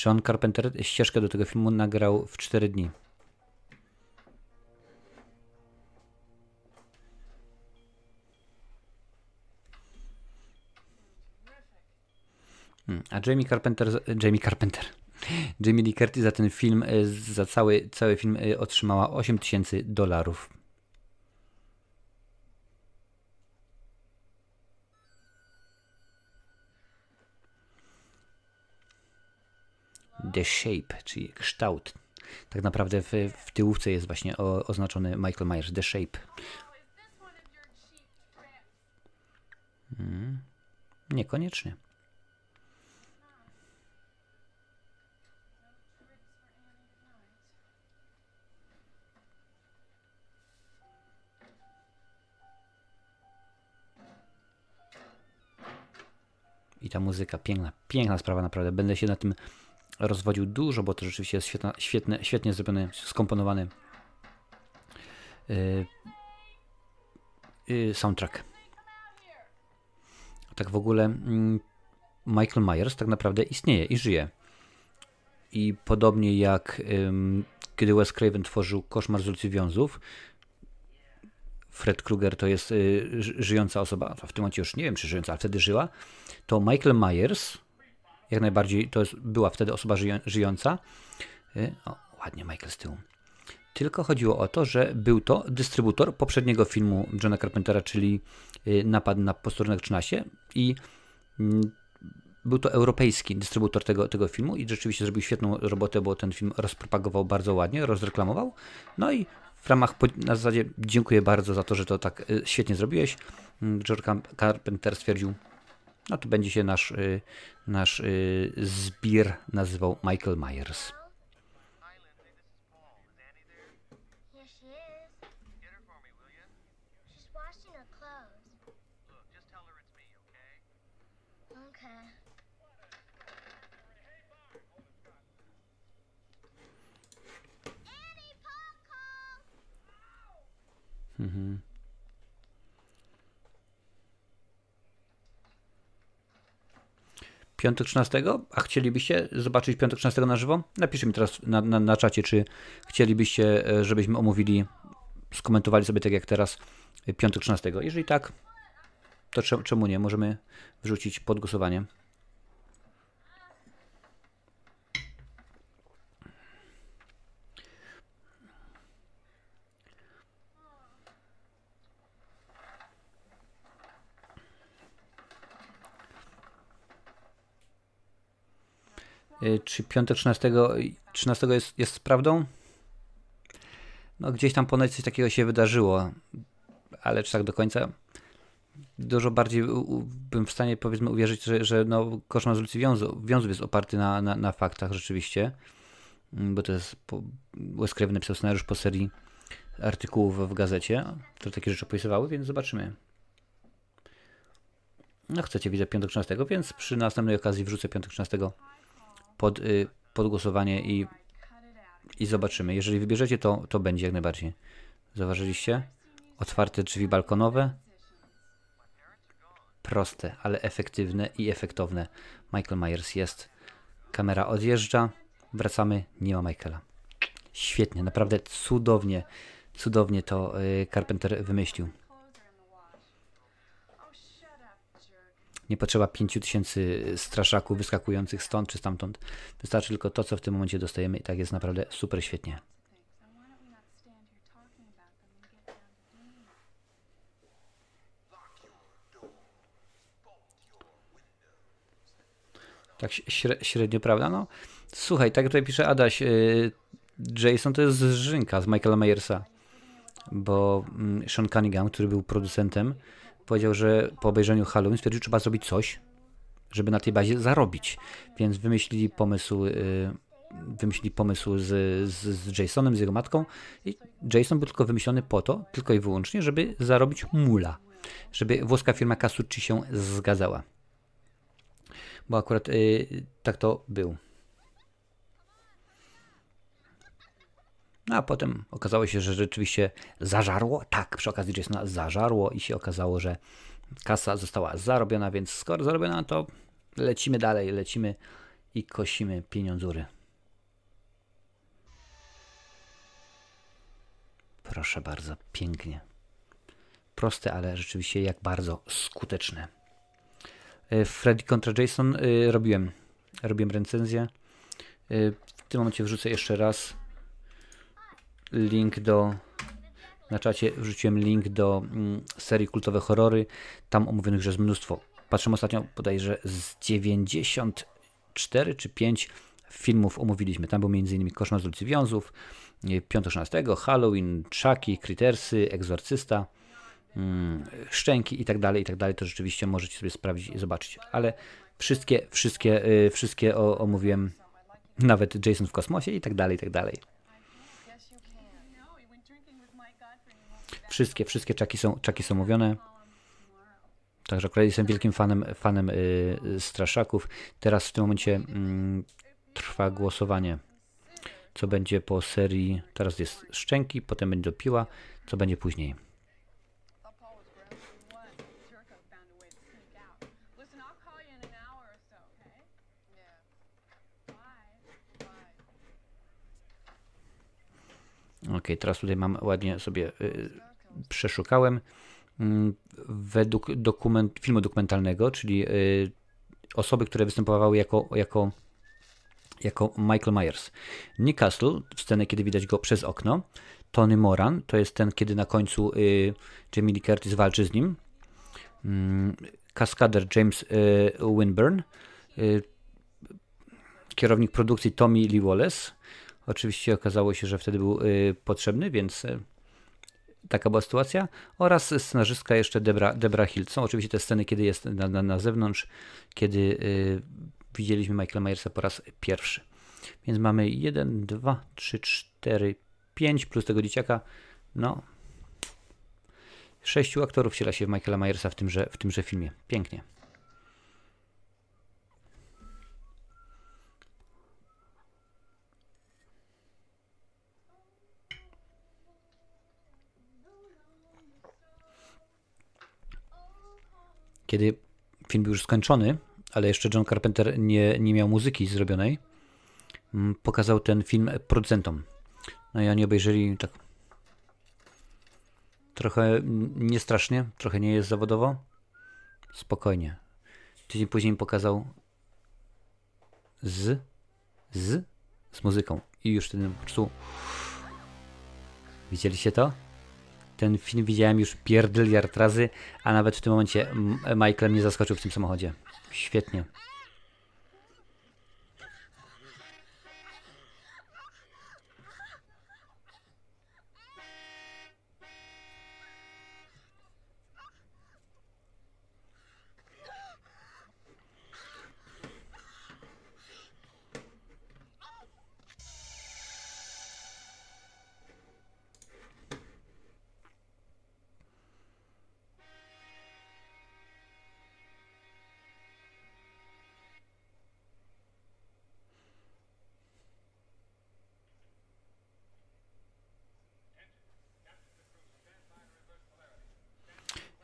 S1: John Carpenter ścieżkę do tego filmu nagrał w 4 dni. Hmm, A Jamie Carpenter, Jamie Carpenter, Jamie Lee Curtis za ten film, y, za cały, cały film y, otrzymała 8 tysięcy dolarów. The Shape, czyli kształt. Tak naprawdę w, w tyłówce jest właśnie o, oznaczony Michael Myers, The Shape. Mm, niekoniecznie. I ta muzyka, piękna, piękna sprawa naprawdę. Będę się na tym rozwodził dużo, bo to rzeczywiście jest świetna, świetne, świetnie zrobiony, skomponowany yy, yy, soundtrack. Tak w ogóle mm, Michael Myers tak naprawdę istnieje i żyje. I podobnie jak kiedy Wes Craven tworzył Koszmar z ulicy Wiązów, Fred Krueger to jest y, ży- żyjąca osoba, w tym momencie już nie wiem czy żyjąca, ale wtedy żyła, to Michael Myers jak najbardziej to jest, była wtedy osoba żyją, żyjąca. Y, O, ładnie Michael z tyłu. Tylko chodziło o to, że był to dystrybutor poprzedniego filmu Johna Carpentera, czyli y, Napad na posterunek 13 i mm, był to europejski dystrybutor tego, tego filmu i rzeczywiście zrobił świetną robotę, bo ten film rozpropagował bardzo ładnie, rozreklamował. No i w ramach, na zasadzie dziękuję bardzo za to, że to tak y, świetnie zrobiłeś. Mm, George Carpenter stwierdził, no to będzie się nasz, y, nasz y, zbir nazywał Michael Myers. Piątek 13, a chcielibyście zobaczyć piątek 13 na żywo? Napiszcie mi teraz na, na, na czacie, czy chcielibyście, e, żebyśmy omówili, skomentowali sobie tak jak teraz e, piątek 13. Jeżeli tak, to cze- czemu nie? Możemy wrzucić pod głosowanie. Czy piątek 13, 13 jest, jest prawdą? No gdzieś tam ponoć coś takiego się wydarzyło, ale czy tak do końca? Dużo bardziej bym w stanie powiedzmy uwierzyć, że, że no, koszmar z ulicy Wiązu, Wiązów jest oparty na, na, na faktach rzeczywiście, Mm, bo to jest Wes Craven napisał scenariusz po serii artykułów w gazecie, które takie rzeczy opisywały, więc zobaczymy. No chcecie, widzę piątek 13, więc przy następnej okazji wrzucę piątek 13 pod, y, pod głosowanie i, i zobaczymy. Jeżeli wybierzecie, to, to będzie jak najbardziej. Zauważyliście? Otwarte drzwi balkonowe. Proste, ale efektywne i efektowne. Michael Myers jest. Kamera odjeżdża. Wracamy. Nie ma Michaela. Świetnie, naprawdę cudownie, cudownie to y, Carpenter wymyślił. Nie potrzeba 5000 straszaków wyskakujących stąd czy stamtąd. Wystarczy tylko to, co w tym momencie dostajemy i tak jest naprawdę super świetnie. Tak śre- średnio, prawda? No, słuchaj, tak tutaj pisze Adaś, y, Jason to jest Żynka z Michaela Myersa, bo mm, Sean Cunningham, który był producentem, powiedział, że po obejrzeniu Halloween stwierdził, że trzeba zrobić coś, żeby na tej bazie zarobić. Więc wymyślili pomysł, y, wymyślili pomysł z, z, z Jasonem, z jego matką i Jason był tylko wymyślony po to, tylko i wyłącznie, żeby zarobić mula. Żeby włoska firma Casucci się zgadzała. Bo akurat y, tak to był. No a potem okazało się, że rzeczywiście zażarło. Tak, przy okazji Jasona zażarło i się okazało, że kasa została zarobiona, więc skoro zarobiona, to lecimy dalej, lecimy i kosimy pieniądzury. Proszę bardzo, pięknie. Proste, ale rzeczywiście jak bardzo skuteczne. Y, Freddy kontra Jason y, robiłem. Robiłem recenzję. Y, W tym momencie wrzucę jeszcze raz link do. Na czacie wrzuciłem link do mm, serii Kultowe Horrory. Tam omówionych jest mnóstwo. Patrzę ostatnio bodajże z 94 czy 5 filmów omówiliśmy. Tam był m.in. Koszmar z ulicy Wiązów, 5-16, Halloween, Chucky, Crittersy, Egzorcysta, mm, Szczęki i tak dalej, i tak dalej. To rzeczywiście możecie sobie sprawdzić i zobaczyć. Ale wszystkie, wszystkie, y, wszystkie o, omówiłem, nawet Jason w kosmosie i tak dalej, i tak dalej. Wszystkie, wszystkie czaki są, czaki są mówione. Także akurat jestem wielkim fanem, fanem y, y, straszaków. Teraz w tym momencie mm, trwa głosowanie, co będzie po serii. Teraz jest szczęki, potem będzie dopiła, co będzie później. Ok, teraz tutaj mam ładnie sobie y, przeszukałem. Mm, Według dokument, filmu dokumentalnego, czyli y, osoby, które występowały jako, jako, jako Michael Myers. Nick Castle, scenę, kiedy widać go przez okno. Tony Moran, to jest ten, kiedy na końcu y, Jamie Lee Curtis walczy z nim. Mm, Kaskader James y, Winburn. Kierownik produkcji Tommy Lee Wallace. Oczywiście okazało się, że wtedy był potrzebny, więc taka była sytuacja. Oraz scenarzystka jeszcze Debra, Debra Hill. Są oczywiście te sceny, kiedy jest na, na, na zewnątrz, kiedy y, widzieliśmy Michaela Myersa po raz pierwszy. Więc mamy 1, 2, 3, 4, 5 plus tego dzieciaka. No. Sześciu aktorów wciela się w Michaela Myersa w tymże, w tymże filmie. Pięknie. Kiedy film był już skończony, ale jeszcze John Carpenter nie, nie miał muzyki zrobionej, mm, pokazał ten film producentom. No i oni obejrzeli tak trochę niestrasznie, trochę nie jest zawodowo. Spokojnie. Tydzień później pokazał z, z, z muzyką. I już wtedy po prostu widzieliście to? Ten film widziałem już pierdyliard razy, a nawet w tym momencie M- Michael mnie zaskoczył w tym samochodzie. Świetnie.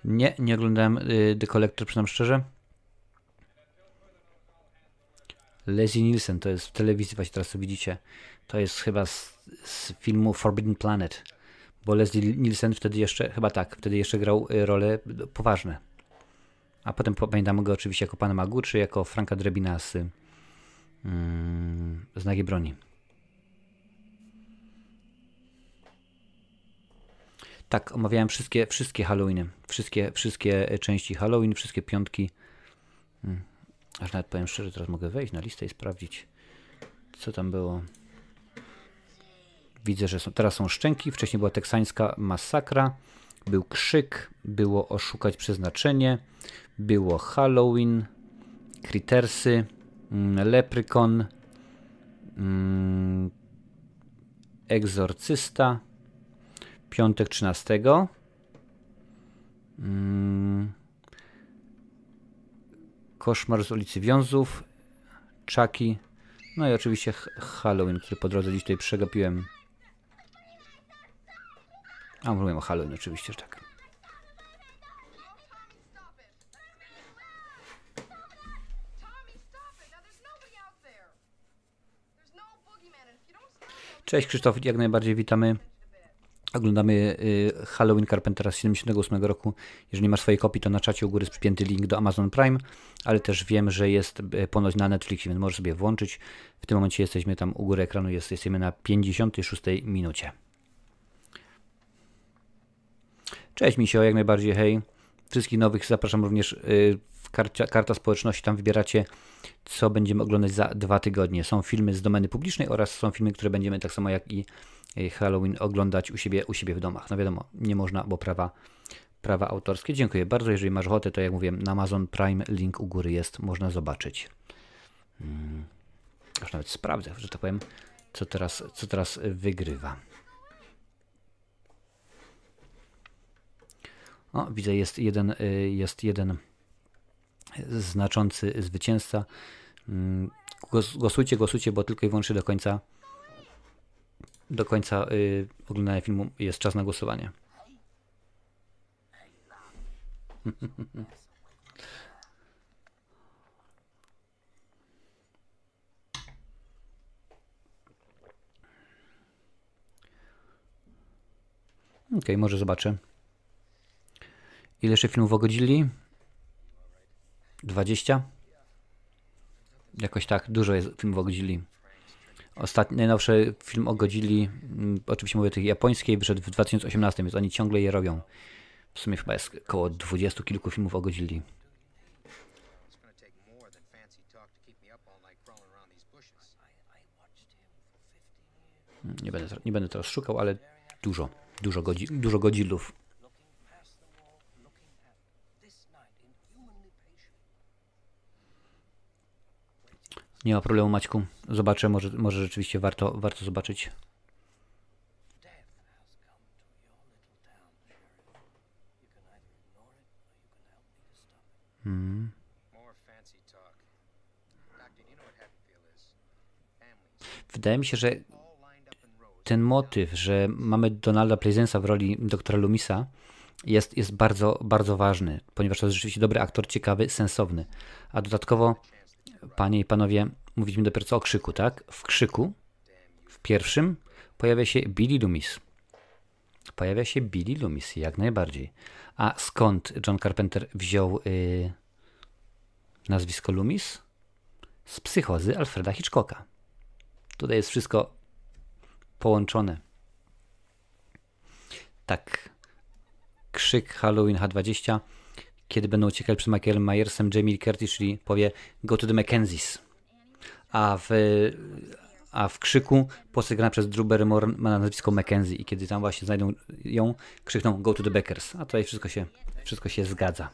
S1: Nie, nie oglądałem y, The Collector, przyznam szczerze. Leslie Nielsen, to jest w telewizji, właśnie teraz to widzicie. To jest chyba z, z filmu Forbidden Planet. Bo Leslie Nielsen wtedy jeszcze, chyba tak, wtedy jeszcze grał y, role poważne. A potem pamiętamy go oczywiście jako Pana Magu, czy jako Franka Drebina z mm, Znaki Broni. Tak, omawiałem wszystkie, wszystkie Halloweeny. Wszystkie, wszystkie e, części Halloween, wszystkie piątki. Hmm. Aż nawet powiem szczerze, teraz mogę wejść na listę i sprawdzić, co tam było. Widzę, że są, teraz są szczęki. Wcześniej była teksańska masakra. Był krzyk. Było oszukać przeznaczenie. Było Halloween. Crittersy. mm, Leprykon. mm, Egzorcysta. Piątek 13. Mm. Koszmar z ulicy Wiązów. Chucky. No i oczywiście Halloween, który po drodze dziś tutaj przegapiłem. A mówimy o Halloween oczywiście, że tak. Cześć Krzysztof, jak najbardziej witamy. Oglądamy y, Halloween Carpentera z 78 roku. Jeżeli masz swoje kopii, to na czacie u góry jest przypięty link do Amazon Prime, ale też wiem, że jest y, ponoć na Netflixie, więc możesz sobie włączyć. W tym momencie jesteśmy tam u góry ekranu, jest, jesteśmy na 56 minucie. Cześć Misio, jak najbardziej, hej. Wszystkich nowych zapraszam również y, karcia, karta społeczności, tam wybieracie co będziemy oglądać za dwa tygodnie. Są filmy z domeny publicznej oraz są filmy, które będziemy tak samo jak i y, Halloween oglądać u siebie, u siebie w domach. No wiadomo, nie można, bo prawa, prawa autorskie. Dziękuję bardzo. Jeżeli masz ochotę, to jak mówię, na Amazon Prime link u góry jest, można zobaczyć. Hmm. Aż nawet sprawdzę, że tak powiem, co teraz, co teraz wygrywa. O, widzę, jest jeden, y, jest jeden znaczący zwycięzca. Mm, głos- Głosujcie, głosujcie, bo tylko i wyłącznie do końca do końca y, oglądania filmu jest czas na głosowanie. Okej, może zobaczę. Ile jeszcze filmów o Godzilli? 20? Jakoś tak, dużo jest filmów o Godzilli. Ostatni, najnowszy film o Godzilli, mm, oczywiście mówię o tych japońskiej, wyszedł w 2018, więc oni ciągle je robią. W sumie chyba jest około 20 kilku filmów o Godzilli. Nie będę, nie będę teraz szukał, ale dużo, dużo, godzi, dużo Godzillów. Nie ma problemu, Maćku. Zobaczę, może, może rzeczywiście warto, warto zobaczyć. Mm.
S5: Families,
S1: Wydaje mi się, że ten motyw, że mamy Donalda Pleasence'a w roli doktora Lumisa jest, jest bardzo, bardzo ważny, ponieważ to jest rzeczywiście dobry aktor, ciekawy, sensowny. A dodatkowo, panie i panowie, mówiliśmy dopiero co o krzyku, tak? W krzyku, w pierwszym, pojawia się Billy Loomis. Pojawia się Billy Loomis, jak najbardziej. A skąd John Carpenter wziął y, nazwisko Loomis? Z psychozy Alfreda Hitchcocka. Tutaj jest wszystko połączone. Tak. Krzyk Halloween H20. Kiedy będą uciekali przed Michaelem Myersem, Jamie Curtis, czyli powie Go to the Mackenzies. A w, a w krzyku postać grana przez Drew Barrymore ma na nazwisko Mackenzie i kiedy tam właśnie znajdą ją, krzykną Go to the Beckers. A tutaj wszystko się, wszystko się zgadza.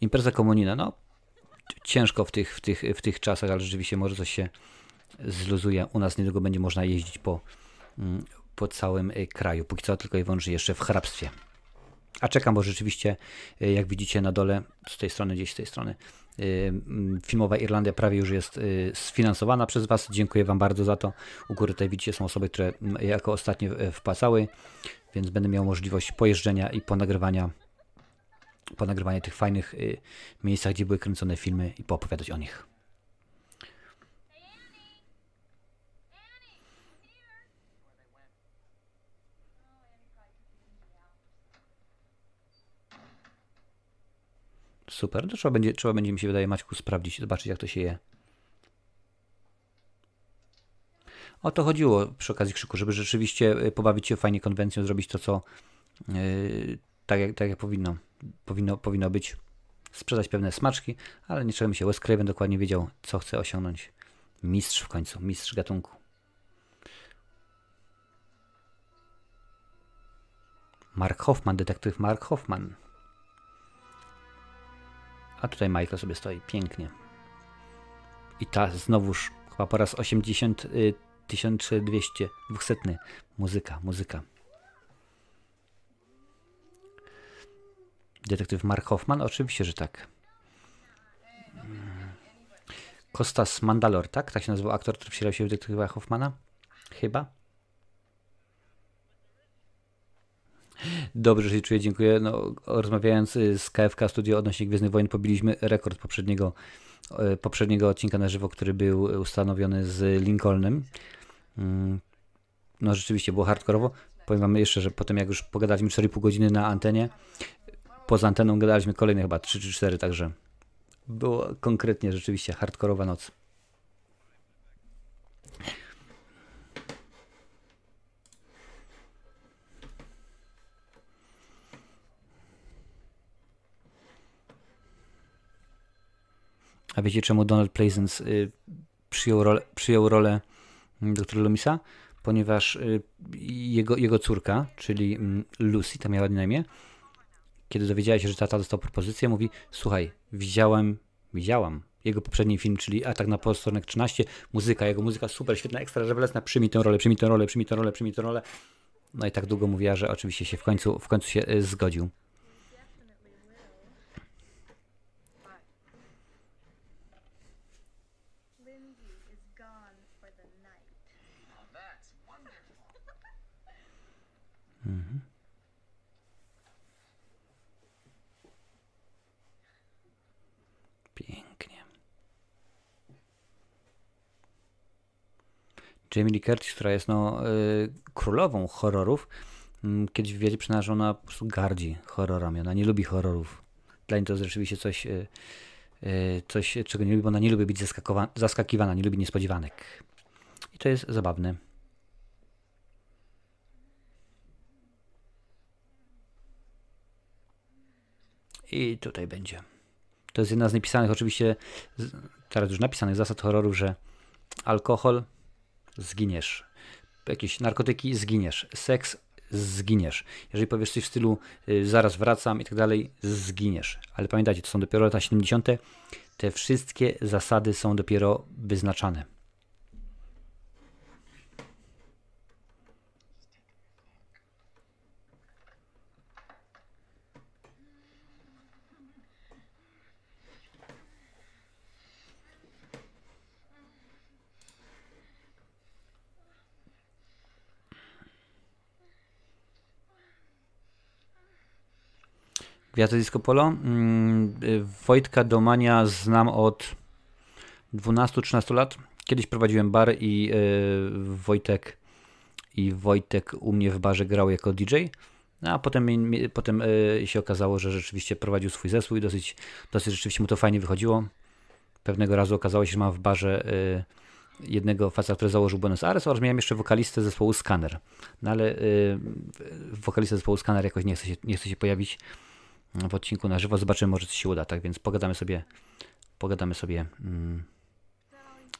S1: Impreza komunina, no ciężko w tych, w, tych, w tych czasach, ale rzeczywiście może coś się zluzuje. U nas niedługo będzie można jeździć po, mm, po całym y, kraju. Póki co tylko i wyłącznie jeszcze w hrabstwie. A czekam, bo rzeczywiście, y, jak widzicie na dole, z tej strony, gdzieś z tej strony, mm, filmowa Irlandia prawie już jest y, sfinansowana przez Was. Dziękuję Wam bardzo za to. U góry tutaj widzicie, są osoby, które jako ostatnie wpłacały, więc będę miał możliwość pojeżdżenia i ponagrywania ponagrywania tych fajnych miejscach, gdzie były kręcone filmy i poopowiadać o nich. Super, to trzeba będzie, trzeba będzie mi się wydaje Maćku sprawdzić, zobaczyć jak to się je. O to chodziło przy okazji krzyku, żeby rzeczywiście y, pobawić się fajnie konwencją, zrobić to, co yy, tak, jak, tak jak powinno, powinno, powinno być. Sprzedać pewne smaczki, ale nie czujemy się. Wes Craven dokładnie wiedział, co chce osiągnąć. Mistrz w końcu, mistrz gatunku. Mark Hoffman, detektyw Mark Hoffman. A tutaj Michael sobie stoi, pięknie. I ta znowuż, chyba po raz 80, y, 1200, 200. Muzyka, muzyka. Detektyw Mark Hoffman? Oczywiście, że tak. Kostas Mandalor, tak? Tak się nazywał aktor, który wcielał się w detektywa Hoffmana? Chyba. Dobrze się czuję, dziękuję. No, rozmawiając y, z KFK Studio odnośnie Gwiezdnych Wojen, pobiliśmy rekord poprzedniego, y, poprzedniego odcinka na żywo, który był ustanowiony z Lincolnem. Mm, No rzeczywiście było hardkorowo. Powiem wam jeszcze, że potem jak już pogadaliśmy 4,5 godziny na antenie, poza anteną gadaliśmy kolejne chyba 3 czy 4, także było konkretnie rzeczywiście hardkorowa noc. A wiecie czemu Donald Pleasence y, przyjął rolę, przyjął rolę mm, doktora Lumisa? Ponieważ y, jego, jego córka, czyli mm, Lucy, ta miała na imię, kiedy dowiedziała się, że tata dostał propozycję, mówi: Słuchaj, widziałem, widziałam jego poprzedni film, czyli Atak na posterunek 13, muzyka, jego muzyka super, świetna, ekstra rewelacyjna, przyjmij tę rolę, przyjmij tę rolę, przyjmij tę rolę, przyjmij tę rolę. No i tak długo mówiła, że oczywiście się w końcu, w końcu się y, zgodził. Jamie Lee Curtis, która jest no, y, królową horrorów, mm, kiedyś w wywiadzie przyznała, że ona po prostu gardzi horrorami. Ona nie lubi horrorów. Dla niej to jest rzeczywiście coś, y, y, coś czego nie lubi, bo ona nie lubi być zaskakiwana, nie lubi niespodziewanek. I to jest zabawne. I tutaj będzie. To jest jedna z napisanych, oczywiście, teraz już napisanych zasad horroru, że alkohol zginiesz, jakieś narkotyki zginiesz, seks zginiesz. Jeżeli powiesz coś w stylu y, zaraz wracam i tak dalej, zginiesz. Ale pamiętajcie, to są dopiero lata 70. Te wszystkie zasady są dopiero wyznaczane. Gwiazda Disco Polo. Mm, y, Wojtka Domania znam od 12-13 lat. Kiedyś prowadziłem bar i y, Wojtek i Wojtek u mnie w barze grał jako DJ. No, a potem, potem y, się okazało, że rzeczywiście prowadził swój zespół i dosyć, dosyć rzeczywiście mu to fajnie wychodziło. Pewnego razu okazało się, że mam w barze jednego faceta, który założył Buenos Aires oraz miałem jeszcze wokalistę zespołu Scanner. No ale wokalista zespołu Scanner jakoś nie chce się, nie chce się pojawić w odcinku na żywo. Zobaczymy, może coś się uda, tak więc pogadamy sobie, pogadamy sobie mm,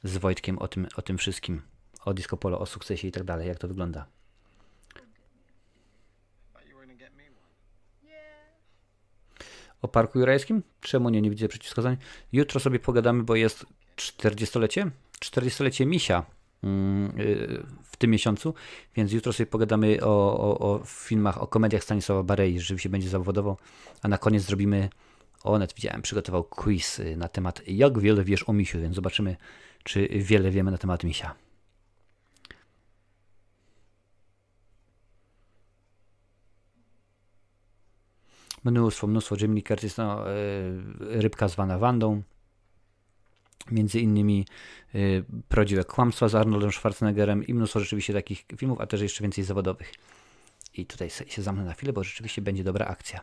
S1: z Wojtkiem o tym, o tym wszystkim, o disco polo, o sukcesie i tak dalej, jak to wygląda. O Parku Jurajskim? Czemu nie, nie widzę przeciwwskazań. Jutro sobie pogadamy, bo jest 40-lecie, 40-lecie Misia w tym miesiącu, więc jutro sobie pogadamy o, o, o filmach, o komediach Stanisława Barei, rzeczywiście będzie zawodowo, a na koniec zrobimy, o net widziałem, przygotował quiz y, na temat jak wiele wiesz o Misiu, więc zobaczymy, czy wiele wiemy na temat Misia. Mnóstwo, mnóstwo. Lee Curtis, no, y, rybka zwana Wandą, między innymi y, Kłamstwa z Arnoldem Schwarzeneggerem i mnóstwo rzeczywiście takich filmów, a też jeszcze więcej zawodowych. I tutaj się zamknę na chwilę, bo rzeczywiście będzie dobra akcja.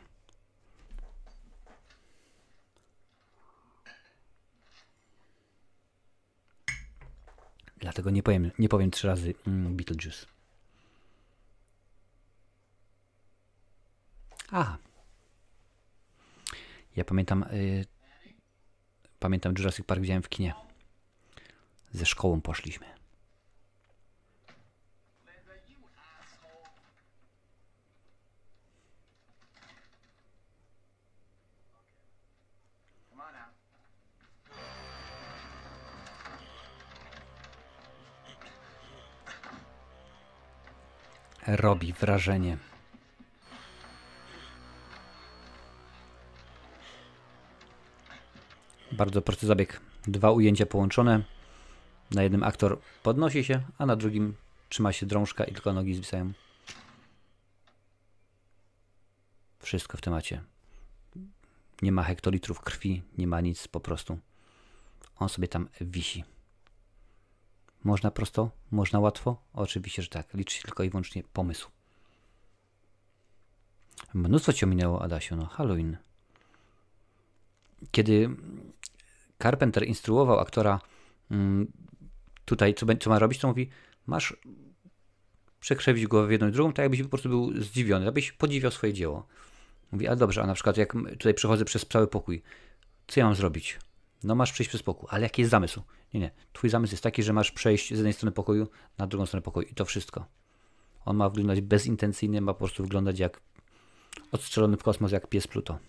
S1: Dlatego nie powiem, nie powiem trzy razy mm, Beetlejuice. Aha. Ja pamiętam, y, pamiętam Jurassic Park widziałem w kinie. Ze szkołą poszliśmy. Robi wrażenie. Bardzo prosty zabieg. Dwa ujęcia połączone. Na jednym aktor podnosi się, a na drugim trzyma się drążka i tylko nogi zwisają. Wszystko w temacie. Nie ma hektolitrów krwi, nie ma nic, po prostu. On sobie tam wisi. Można prosto? Można łatwo? Oczywiście, że tak. Liczy się tylko i wyłącznie pomysł. Mnóstwo cię minęło, Adasiu. No, Halloween. Kiedy Carpenter instruował aktora mm, tutaj, co, co ma robić, to mówi, masz przekrzewić głowę w jedną i drugą, tak jakbyś po prostu był zdziwiony, abyś podziwiał swoje dzieło. Mówi, ale dobrze, a na przykład jak tutaj przechodzę przez cały pokój, co ja mam zrobić? No masz przejść przez pokój, ale jaki jest zamysł? Nie, nie, twój zamysł jest taki, że masz przejść z jednej strony pokoju na drugą stronę pokoju i to wszystko. On ma wyglądać bezintencyjnie, ma po prostu wyglądać jak odstrzelony w kosmos, jak pies Pluto.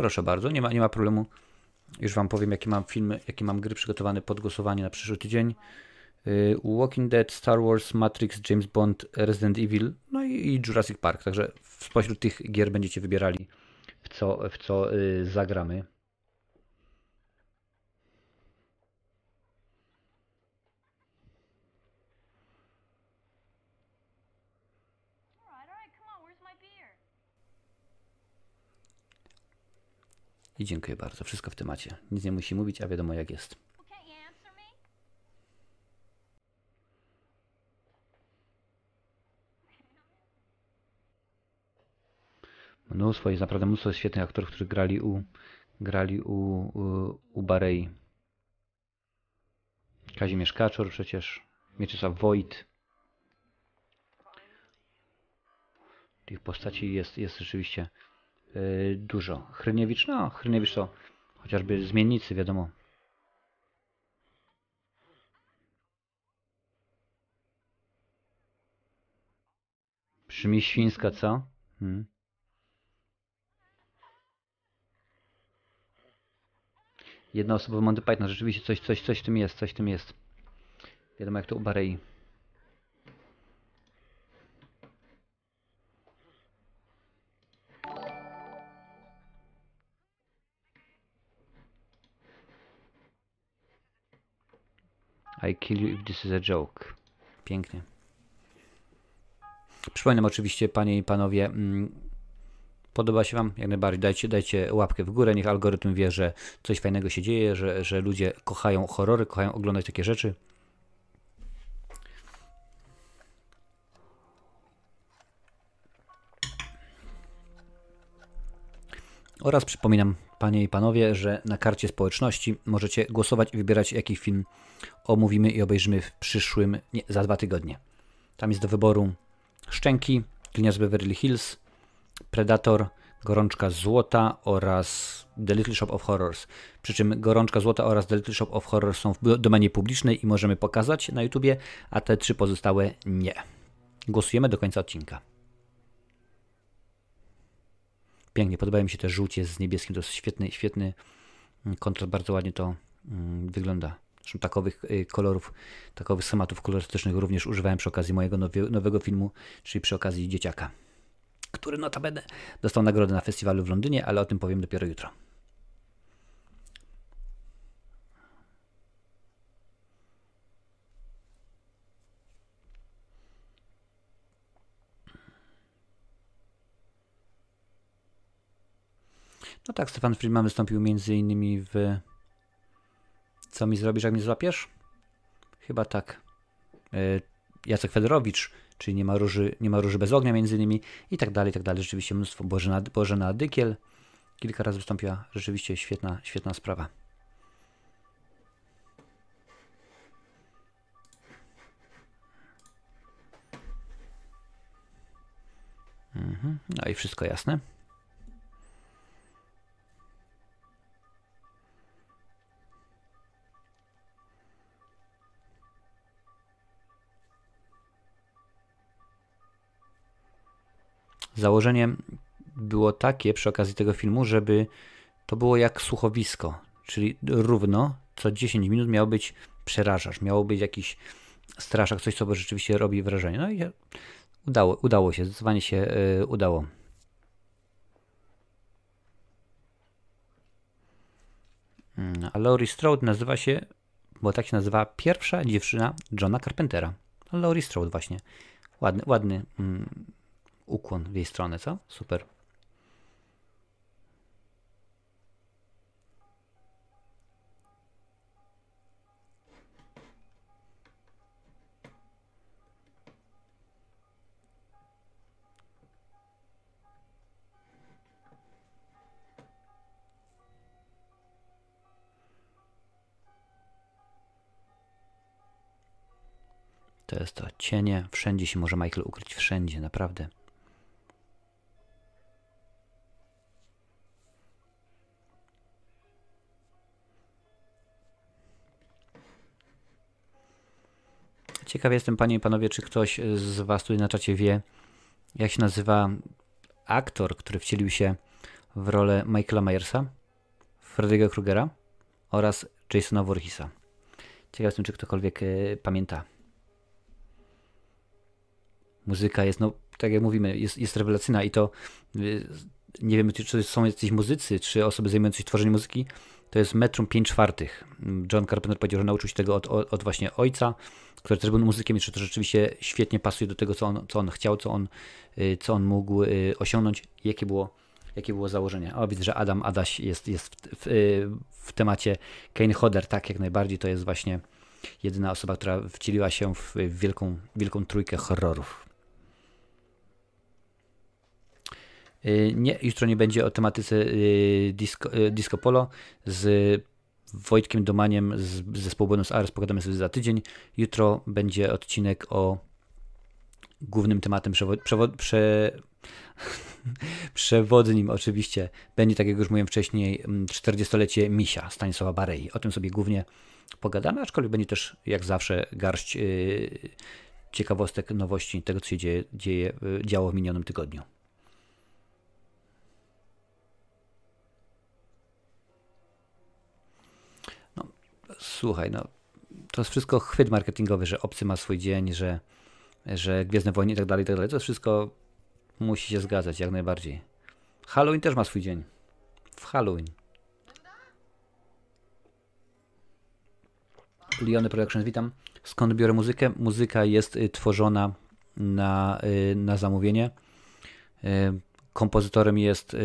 S1: Proszę bardzo, nie ma, nie ma problemu. Już Wam powiem, jakie mam filmy, jakie mam gry przygotowane pod głosowanie na przyszły tydzień. Y, Walking Dead, Star Wars, Matrix, James Bond, Resident Evil, no i, Jurassic Park. Także spośród tych gier będziecie wybierali, w co, w co y, zagramy. I dziękuję bardzo. Wszystko w temacie. Nic nie musi mówić, a wiadomo jak jest. Mnóstwo, jest naprawdę mnóstwo świetnych aktorów, którzy grali u, grali u, u, u Barei. Kazimierz Kaczor przecież, Mieczysław Wojt. Tych postaci jest, jest rzeczywiście dużo. Hryniewicz, no Hryniewicz to chociażby zmiennicy, wiadomo. Brzmi świńska, co? Hmm. Jednoosobowy Monty Python, rzeczywiście coś, coś, coś w tym jest, coś w tym jest. Wiadomo jak to u Barei. I kill you if this is a joke. Pięknie. Przypominam oczywiście, panie i panowie, mm, podoba się wam? Jak najbardziej dajcie, dajcie łapkę w górę, niech algorytm wie, że coś fajnego się dzieje, że, że ludzie kochają horrory, kochają oglądać takie rzeczy. Oraz przypominam, panie i panowie, że na karcie społeczności możecie głosować i wybierać, jaki film omówimy i obejrzymy w przyszłym, nie, za dwa tygodnie. Tam jest do wyboru Szczęki, Linia z Beverly Hills, Predator, Gorączka Złota oraz The Little Shop of Horrors. Przy czym Gorączka Złota oraz The Little Shop of Horrors są w domenie publicznej i możemy pokazać na YouTubie, a te trzy pozostałe nie. Głosujemy do końca odcinka. Pięknie, podobają mi się te żółcie z niebieskim, to jest świetny, świetny mm, kontrast, bardzo ładnie to mm, wygląda. Zresztą takowych y, kolorów, takowych schematów kolorystycznych również używałem przy okazji mojego nowego filmu, czyli przy okazji Dzieciaka, który notabene dostał nagrodę na festiwalu w Londynie, ale o tym powiem dopiero jutro. No tak, Stefan Friedman wystąpił między innymi w Co mi zrobisz, jak mnie złapiesz? Chyba tak. E, Jacek Federowicz, czyli nie ma, róży, nie ma róży bez ognia między innymi i tak dalej, i tak dalej. Rzeczywiście mnóstwo. Bożena, Bożena Dykiel kilka razy wystąpiła. Rzeczywiście świetna, świetna sprawa. Mhm. No i wszystko jasne. Założenie było takie przy okazji tego filmu, żeby to było jak słuchowisko, czyli równo co 10 minut miał być przerażacz, miało być jakiś straszak, coś co rzeczywiście robi wrażenie. No i udało, udało się, zdecydowanie się yy, udało. Mm, A Laurie Strode nazywa się bo tak się nazywa pierwsza dziewczyna Johna Carpentera. Laurie Strode właśnie. Ładny, ładny mm, ukłon w jej stronę, co? Super. To jest to cienie. Wszędzie się może Michael ukryć. Wszędzie, naprawdę. Ciekaw jestem, panie i panowie, czy ktoś z was tutaj na czacie wie, jak się nazywa aktor, który wcielił się w rolę Michaela Myersa, Freddy'ego Krugera oraz Jasona Voorheesa. Ciekaw jestem, czy ktokolwiek e, pamięta. Muzyka jest, no tak jak mówimy, jest, jest rewelacyjna i to y, nie wiem, czy są jacyś muzycy, czy osoby zajmujące się tworzeniem muzyki, to jest metrum 5 czwartych. John Carpenter powiedział, że nauczył się tego od, od, właśnie ojca, który też był muzykiem i że to rzeczywiście świetnie pasuje do tego, co on, co on chciał, co on, y, co on mógł y, osiągnąć, jakie było, jakie było założenie. O, widzę, że Adam Adaś jest, jest w, w, w temacie Kane Hodder, tak jak najbardziej, to jest właśnie jedyna osoba, która wcieliła się w wielką, wielką trójkę horrorów. Y, nie, jutro nie będzie o tematyce y, disco, y, disco polo z Wojtkiem Domaniem z zespołu Buenos Aires. Pogadamy sobie za tydzień. Jutro będzie odcinek o głównym tematem przewod, przewod, prze, przewodnim oczywiście. Będzie, tak jak już mówiłem wcześniej, 40-lecie mm, Misia Stanisława Barei. O tym sobie głównie pogadamy, aczkolwiek będzie też jak zawsze garść ciekawostek, nowości tego, co się dzieje, dzieje, działo w minionym tygodniu. Słuchaj, no, to jest wszystko chwyt marketingowy, że obcy ma swój dzień, że, że Gwiezdne Wojny i tak dalej, i tak dalej. To wszystko musi się zgadzać jak najbardziej. Halloween też ma swój dzień. W Halloween. Liony Productions, witam. Skąd biorę muzykę? Muzyka jest y, tworzona na, y, na zamówienie. Y, kompozytorem jest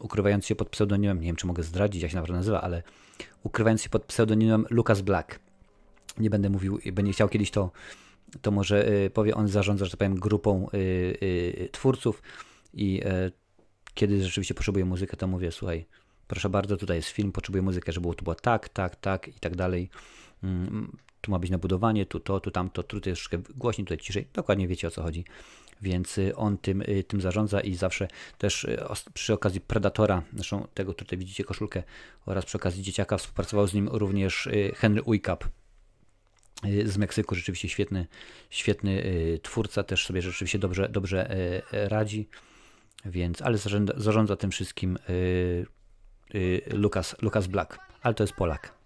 S1: ukrywający się pod pseudonimem, nie wiem czy mogę zdradzić, jak się naprawdę nazywa, ale ukrywając się pod pseudonimem Lucas Black. Nie będę mówił, będzie chciał kiedyś to, to może y, powie, on zarządza, że tak powiem, grupą y, y, twórców i kiedy rzeczywiście potrzebuję muzykę, to mówię, słuchaj, proszę bardzo, tutaj jest film, potrzebuję muzykę, żeby było, było tak, tak, tak i tak dalej. Mm, tu ma być nabudowanie, tu to, tu tamto, tu troszkę głośniej, tutaj ciszej. Dokładnie wiecie o co chodzi więc y, on tym, y, tym zarządza i zawsze też y, przy okazji Predatora, zresztą tego tutaj widzicie koszulkę, oraz przy okazji Dzieciaka współpracował z nim również Henry Uykap z Meksyku, rzeczywiście świetny, świetny twórca, też sobie rzeczywiście dobrze, dobrze radzi, więc, ale zarządza, zarządza tym wszystkim Lucas, Lucas Black, ale to jest Polak.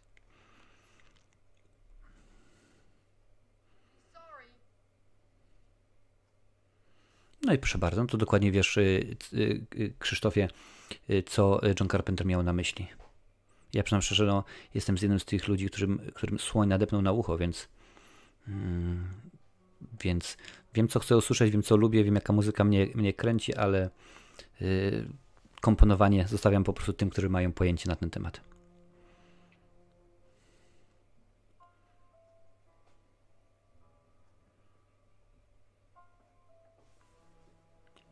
S1: No i proszę bardzo, to dokładnie wiesz, y, y, y, Krzysztofie, co John Carpenter miał na myśli. Ja przyznam szczerze, no, jestem z jednym z tych ludzi, którym, którym słoń nadepnął na ucho, więc, mm, więc wiem, co chcę usłyszeć, wiem, co lubię, wiem, jaka muzyka mnie, mnie kręci, ale y, komponowanie zostawiam po prostu tym, którzy mają pojęcie na ten temat.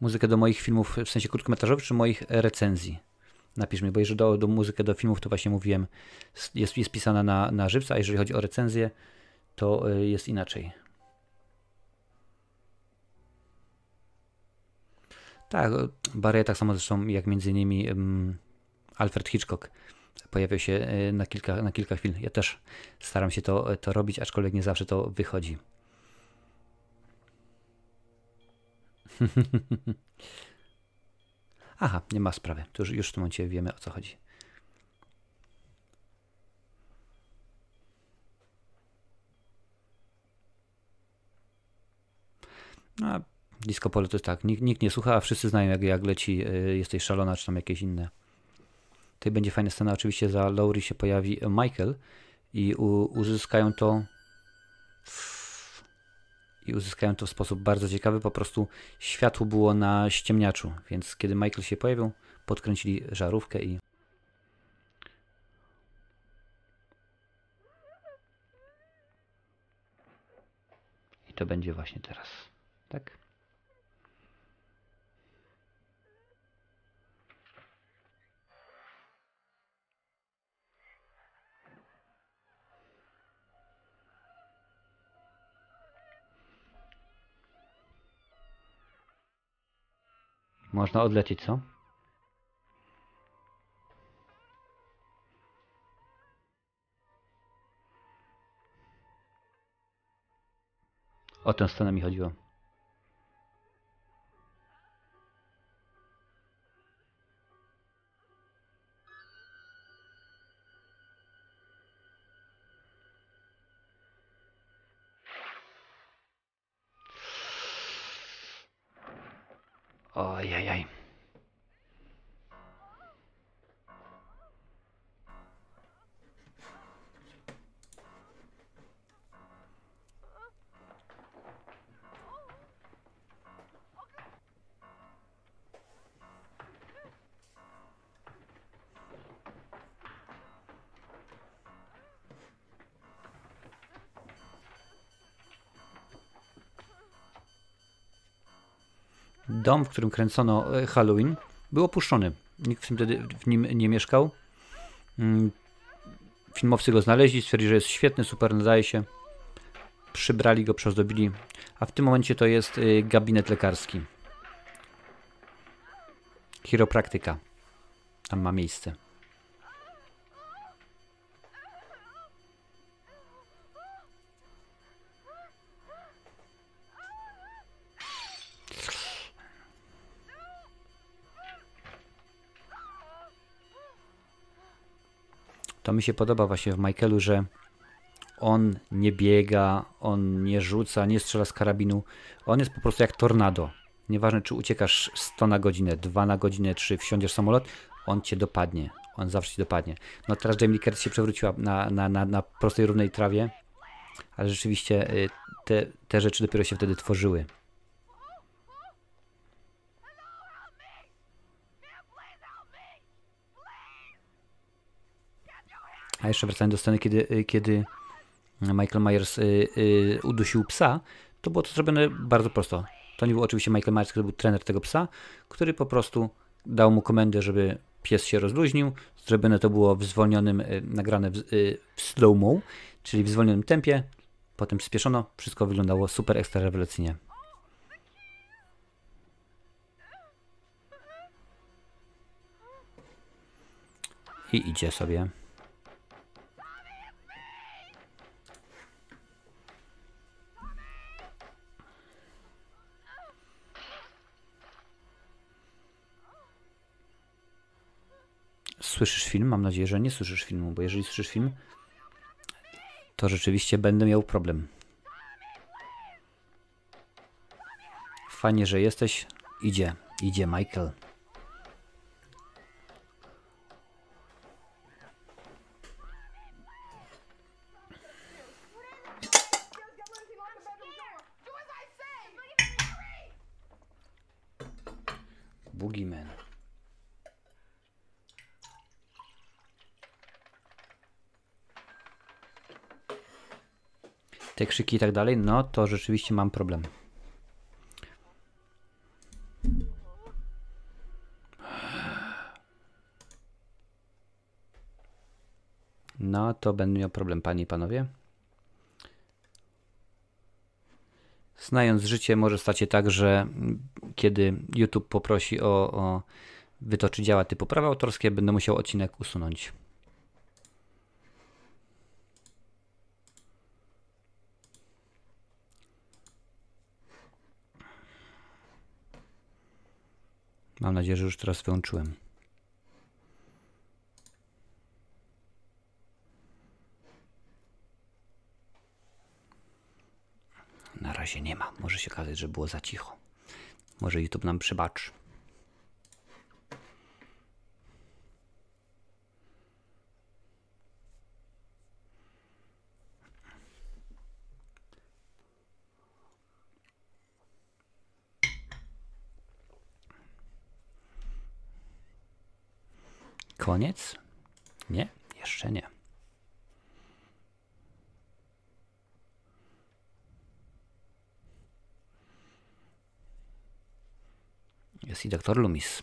S1: Muzykę do moich filmów, w sensie krótkometrażowych, czy moich recenzji? Napisz mi, bo jeżeli do, do muzykę do filmów, to właśnie mówiłem, jest, jest pisana na, na żywca, a jeżeli chodzi o recenzję, to y, jest inaczej. Tak, Barry tak samo zresztą jak między innymi um, Alfred Hitchcock pojawiał się y, na kilka, na kilka chwil. Ja też staram się to, to robić, aczkolwiek nie zawsze to wychodzi. Aha, nie ma sprawy. To już, już w tym momencie wiemy o co chodzi. No, disco polo to jest tak, nikt, nikt nie słucha, a wszyscy znają jak, jak leci y, Jesteś szalona, czy tam jakieś inne. Tutaj będzie fajna scena, oczywiście za Laurie się pojawi Michael i u, uzyskają to i uzyskają to w sposób bardzo ciekawy. Po prostu światło było na ściemniaczu, więc kiedy Michael się pojawił, podkręcili żarówkę i i to będzie właśnie teraz. Tak? Można odlecieć, co? O tę scenę mi chodziło. Ay, ay, ay. Dom, w którym kręcono e, Halloween, był opuszczony. Nikt w tym wtedy w nim nie mieszkał. Mm, Filmowcy go znaleźli, stwierdzili, że jest świetny, super, nadaje się. Przybrali go, przeozdobili. A w tym momencie to jest y, gabinet lekarski. Chiropraktyka. Tam ma miejsce. To mi się podoba właśnie w Michaelu, że on nie biega, on nie rzuca, nie strzela z karabinu. On jest po prostu jak tornado. Nieważne, czy uciekasz 100 na godzinę, 2 na godzinę, czy wsiądziesz samolot, on cię dopadnie. On zawsze cię dopadnie. No teraz Jamie Curtis się przewróciła na, na, na, na prostej, równej trawie, ale rzeczywiście y, te, te rzeczy dopiero się wtedy tworzyły. A jeszcze wracając do sceny, kiedy, y, kiedy Michael Myers y, y, udusił psa, to było to zrobione bardzo prosto. To nie był oczywiście Michael Myers, który był trener tego psa, który po prostu dał mu komendę, żeby pies się rozluźnił. Zrobione to było w zwolnionym, y, nagrane w, y, w slow-mo, czyli w zwolnionym tempie. Potem przyspieszono. Wszystko wyglądało super ekstra rewelacyjnie. I idzie sobie. Słyszysz film? Mam nadzieję, że nie słyszysz filmu, bo jeżeli słyszysz film, to rzeczywiście będę miał problem. Fajnie, że jesteś. Idzie, idzie Michael. Krzyki i tak dalej, no to rzeczywiście mam problem. No to będę miał problem, panie i panowie. Znając życie, może stać się tak, że kiedy YouTube poprosi o, o wytoczy działa typu prawa autorskie, będę musiał odcinek usunąć. Mam nadzieję, że już teraz wyłączyłem. Na razie nie ma. Może się okazać, że było za cicho. Może YouTube nam przebaczy. Koniec? Nie, jeszcze nie. Jest i doktor Loomis.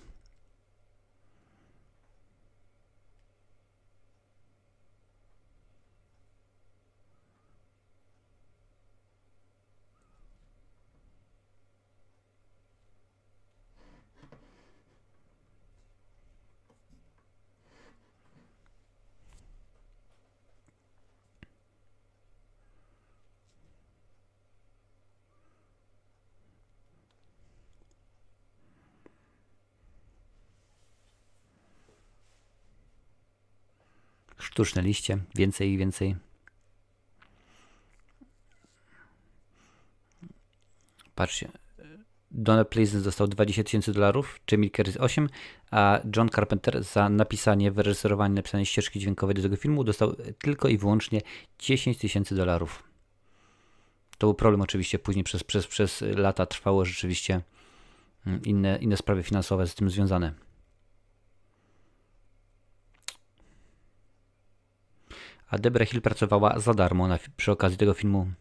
S1: Sztuczne liście, więcej i więcej. Patrzcie. Donald Pleasence dostał 20 tysięcy dolarów, Jamie Curtis 8, a John Carpenter za napisanie, wyreżyserowanie, napisanie ścieżki dźwiękowej do tego filmu dostał tylko i wyłącznie 10 tysięcy dolarów. To był problem oczywiście, później przez, przez, przez lata trwało rzeczywiście mm, inne, inne sprawy finansowe z tym związane. A Debra Hill pracowała za darmo na, przy okazji tego filmu.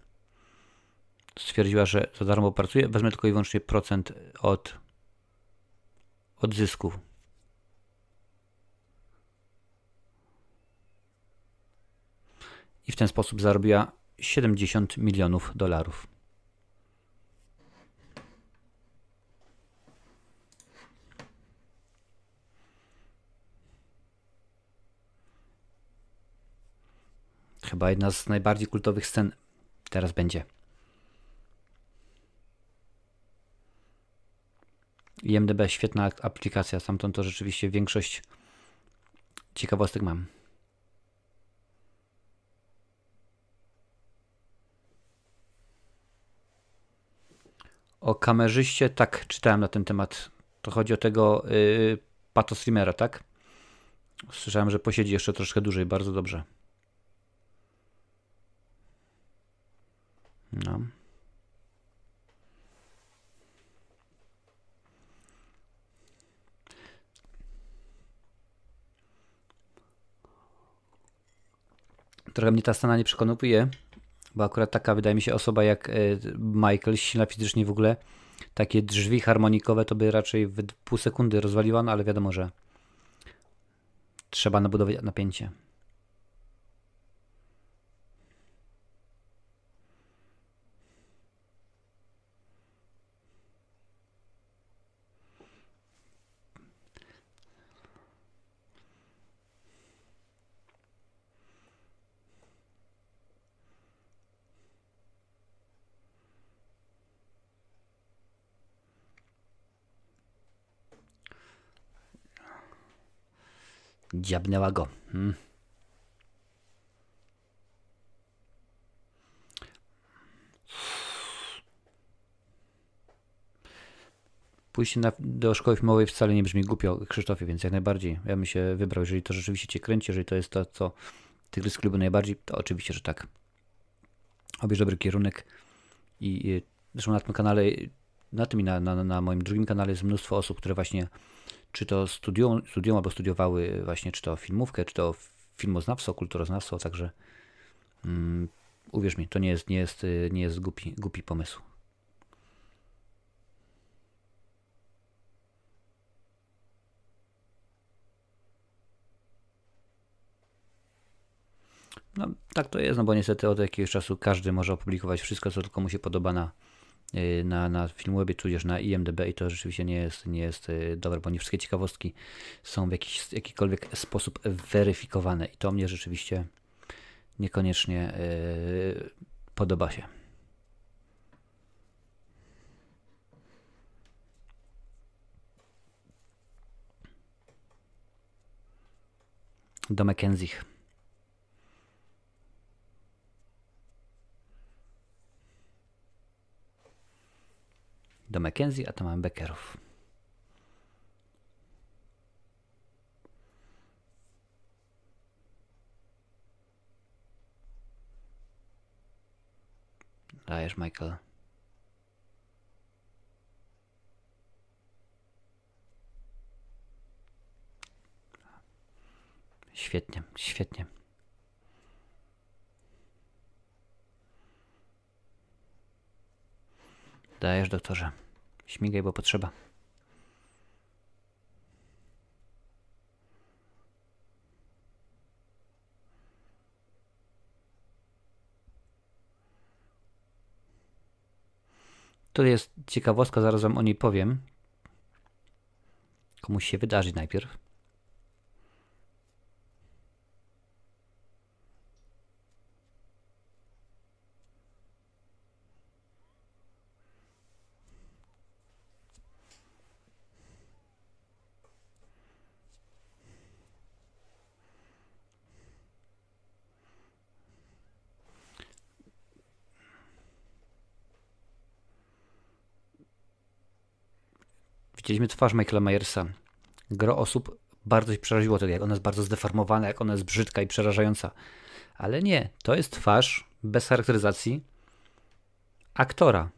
S1: Stwierdziła, że za darmo pracuje, wezmę tylko i wyłącznie procent od, od zysków. I w ten sposób zarobiła 70 milionów dolarów. Chyba jedna z najbardziej kultowych scen teraz będzie. IMDB świetna aplikacja, stamtąd to rzeczywiście większość ciekawostek mam. O kamerzyście, tak, czytałem na ten temat. To chodzi o tego yy, Pato Streamera, tak? Słyszałem, że posiedzi jeszcze troszkę dłużej, bardzo dobrze. No. Trochę mnie ta scena nie przekonuje, bo akurat taka wydaje mi się osoba jak e, Michael, silna fizycznie w ogóle, takie drzwi harmonikowe to by raczej w pół sekundy rozwaliła, no ale wiadomo, że trzeba nabudować napięcie. Dziabnęła go. Hmm. Pójście na, do szkoły filmowej wcale nie brzmi głupio, Krzysztofie, więc jak najbardziej. Ja bym się wybrał, jeżeli to rzeczywiście cię kręci, jeżeli to jest to, co Tygrys klubu najbardziej, to oczywiście, że tak. Obierz dobry kierunek i, i zresztą na tym kanale, na tym i na, na, na moim drugim kanale jest mnóstwo osób, które właśnie czy to studiują, albo studiowały właśnie, czy to filmówkę, czy to filmoznawstwo, kulturoznawstwo, także um, uwierz mi, to nie jest, nie jest, nie jest głupi, głupi pomysł. No, tak to jest, no bo niestety od jakiegoś czasu każdy może opublikować wszystko, co tylko mu się podoba na, na, na Filmwebie, tudzież na IMDB i to rzeczywiście nie jest, nie jest y, dobre, bo nie wszystkie ciekawostki są w jakiś, jakikolwiek sposób weryfikowane i to mnie rzeczywiście niekoniecznie yy, podoba się. Do Mackenzie. Do Mackenzie, a to mamy Beckerów. Dajesz, Michael. Świetnie, świetnie. Dajesz, doktorze. Śmigaj, bo potrzeba. To jest ciekawostka, zaraz o niej powiem. Komuś się wydarzy najpierw. Widzieliśmy twarz Michaela Myersa. Gro osób bardzo się przeraziło tego, jak ona jest bardzo zdeformowana, jak ona jest brzydka i przerażająca. Ale nie, to jest twarz bez charakteryzacji aktora.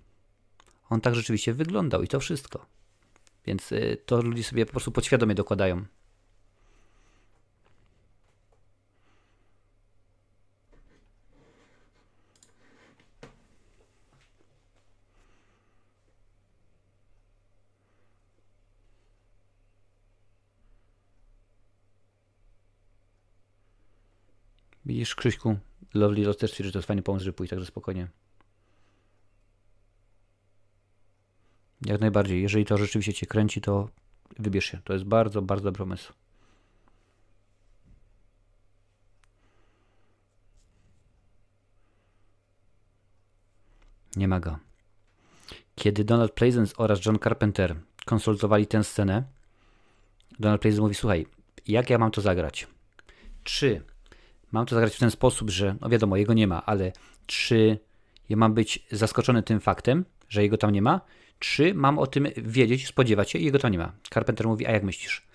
S1: On tak rzeczywiście wyglądał i to wszystko. Więc y, to ludzie sobie po prostu podświadomie dokładają. Widzisz, Krzyśku, Lovely Rose też twierdzi, że to jest fajny pomysł, żeby pójść, także spokojnie. Jak najbardziej. Jeżeli to rzeczywiście Cię kręci, to wybierz się. To jest bardzo, bardzo dobry pomysł. Nie ma go. Kiedy Donald Pleasence oraz John Carpenter konsultowali tę scenę, Donald Pleasence mówi, słuchaj, jak ja mam to zagrać? Czy mam to zagrać w ten sposób, że, no wiadomo, jego nie ma, ale czy ja mam być zaskoczony tym faktem, że jego tam nie ma, czy mam o tym wiedzieć, spodziewać się i jego tam nie ma. Carpenter mówi, a jak myślisz?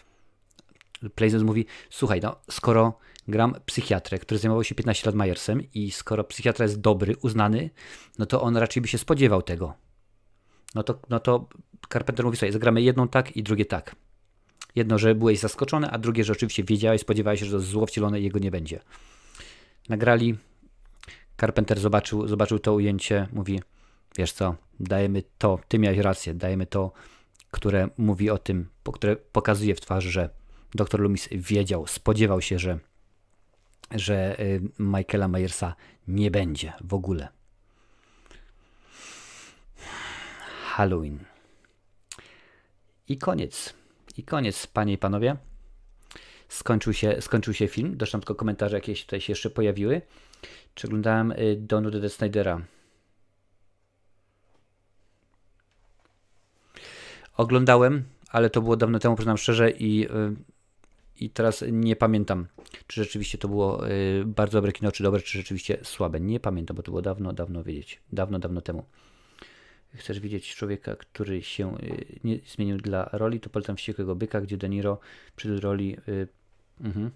S1: Pleasence mówi, słuchaj, no skoro gram psychiatrę, który zajmował się 15 lat Majersem i skoro psychiatra jest dobry, uznany, no to on raczej by się spodziewał tego. No to, no to Carpenter mówi sobie, zagramy jedną tak i drugie tak. Jedno, że byłeś zaskoczony, a drugie, że oczywiście wiedziałeś, spodziewałeś się, że to zło wcielone i jego nie będzie. Nagrali, Carpenter zobaczył, zobaczył to ujęcie, mówi, wiesz co, dajemy to, ty miałeś rację, dajemy to, które mówi o tym, które pokazuje w twarzy, że dr Loomis wiedział, spodziewał się, że, że y, Michaela Myersa nie będzie w ogóle. Halloween. I koniec. I koniec, panie i panowie. Skończył się, skończył się film. Doszłam tylko komentarze jakieś tutaj się jeszcze pojawiły. Czy oglądałem Donu D. Snydera? Oglądałem, ale to było dawno temu, przyznam szczerze, i, y, i teraz nie pamiętam, czy rzeczywiście to było y, bardzo dobre kino, czy dobre, czy rzeczywiście słabe. Nie pamiętam, bo to było dawno, dawno wiedzieć. Dawno, dawno temu. Chcesz widzieć człowieka, który się y, nie zmienił dla roli, to polecam Wściekłego Byka, gdzie De Niro przytył roli... Y, mhm.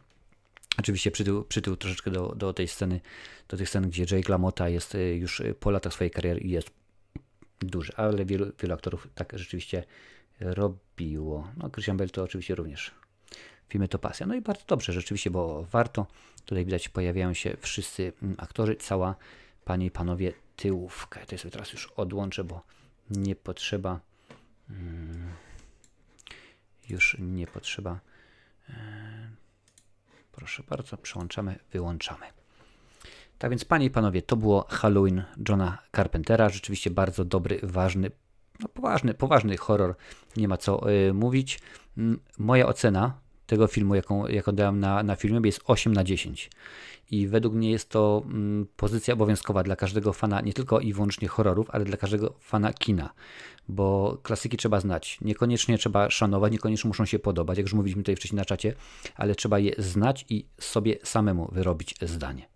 S1: Oczywiście przytył, przytył troszeczkę do, do tej sceny, do tych scen, gdzie Jake LaMotta jest y, już po latach swojej kariery i jest duży, ale wielu, wielu aktorów tak rzeczywiście robiło. No, Christian Bale to oczywiście również. Filmy to pasja. No i bardzo dobrze, rzeczywiście, bo warto. Tutaj widać, pojawiają się wszyscy mm, aktorzy, cała, panie i panowie, tyłówkę. To sobie teraz już odłączę, bo nie potrzeba. mm, Już nie potrzeba. e, Proszę bardzo, przełączamy, wyłączamy. Tak więc, panie i panowie, to było Halloween Johna Carpentera. Rzeczywiście bardzo dobry, ważny, no poważny, poważny horror. Nie ma co y, mówić. Moja ocena tego filmu, jaką, jaką dałem na, na filmie, jest 8 na 10. I według mnie jest to mm, pozycja obowiązkowa dla każdego fana, nie tylko i wyłącznie horrorów, ale dla każdego fana kina. Bo klasyki trzeba znać. Niekoniecznie trzeba szanować, niekoniecznie muszą się podobać, jak już mówiliśmy tutaj wcześniej na czacie, ale trzeba je znać i sobie samemu wyrobić zdanie.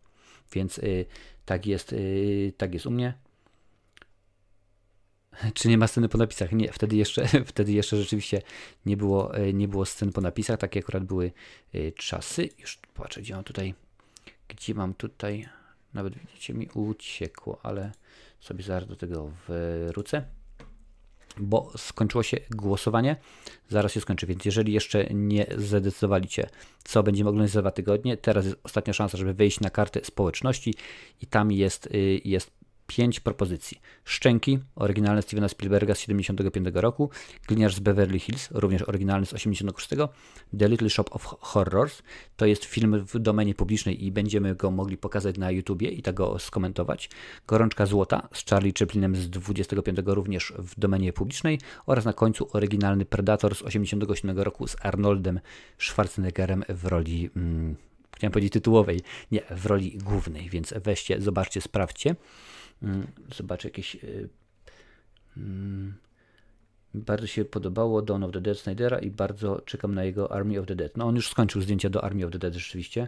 S1: Więc y, tak, jest, y, tak jest u mnie. Czy nie ma sceny po napisach? Nie, wtedy jeszcze, wtedy jeszcze rzeczywiście nie było, y, nie było scen po napisach. Takie akurat były y, czasy. Już patrzę, gdzie mam tutaj. Gdzie mam tutaj. Nawet widzicie, mi uciekło, ale sobie zaraz do tego wrócę. bo skończyło się głosowanie. Zaraz się skończy, więc jeżeli jeszcze nie zadecydowaliście, co będziemy oglądać za dwa tygodnie, teraz jest ostatnia szansa, żeby wejść na kartę społeczności i tam jest, y, jest pięć propozycji. Szczęki, oryginalne Stevena Spielberga z 75 roku, Gliniarz z Beverly Hills, również oryginalny z 86, The Little Shop of Horrors, to jest film w domenie publicznej i będziemy go mogli pokazać na YouTubie i tak go skomentować. Gorączka Złota z Charlie Chaplinem z 25 również w domenie publicznej oraz na końcu oryginalny Predator z 87 roku z Arnoldem Schwarzeneggerem w roli... Mm, Chciałem powiedzieć tytułowej, nie, w roli głównej, więc weźcie, zobaczcie, sprawdźcie. Mm, Zobaczę jakieś. y, mm, Bardzo się podobało Dawn of the Dead Snydera i bardzo czekam na jego Army of the Dead. No on już skończył zdjęcia do Army of the Dead rzeczywiście.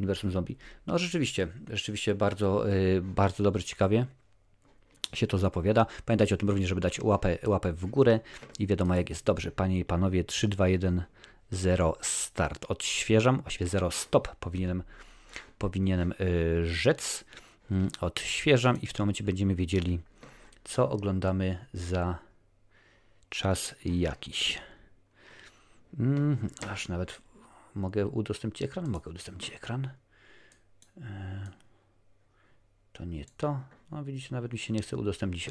S1: Uniwersum Zombie. No rzeczywiście, rzeczywiście bardzo, y, bardzo dobrze, ciekawie się to zapowiada. Pamiętajcie o tym również, żeby dać łapę, łapę w górę i wiadomo jak jest. Dobrze, panie i panowie, 3, 2, 1, 0 start. Odświeżam, właściwie 0 stop powinienem, powinienem y, rzec. Mm, Odświeżam i w tym momencie będziemy wiedzieli, co oglądamy za czas jakiś. Mm, aż nawet mogę udostępnić ekran? Mogę udostępnić ekran. E, To nie to. No widzicie, nawet mi się nie chce udostępnić.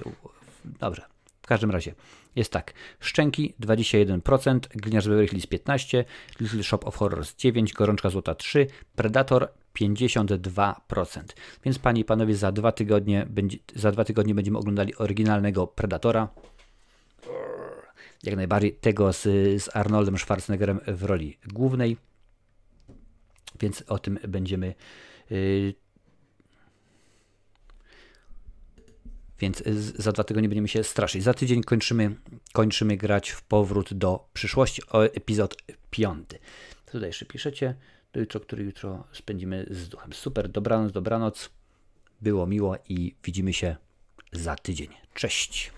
S1: Dobrze. Każdym razie jest tak. Szczęki 21%, Gliniarz Beverly Hills 15%, Little Shop of Horrors 9%, Gorączka Złota 3%, Predator 52%. Więc panie i panowie, za dwa tygodnie, będzie, za dwa tygodnie będziemy oglądali oryginalnego Predatora. Jak najbardziej tego z, z Arnoldem Schwarzeneggerem w roli głównej. Więc o tym będziemy Więc z- za dwa tygodnie będziemy się straszyć. Za tydzień kończymy, kończymy grać w powrót do przyszłości, o epizod piąty. Tutaj jeszcze piszecie, do jutro, który jutro spędzimy z duchem. Super, dobranoc, dobranoc. Było miło i widzimy się za tydzień. Cześć.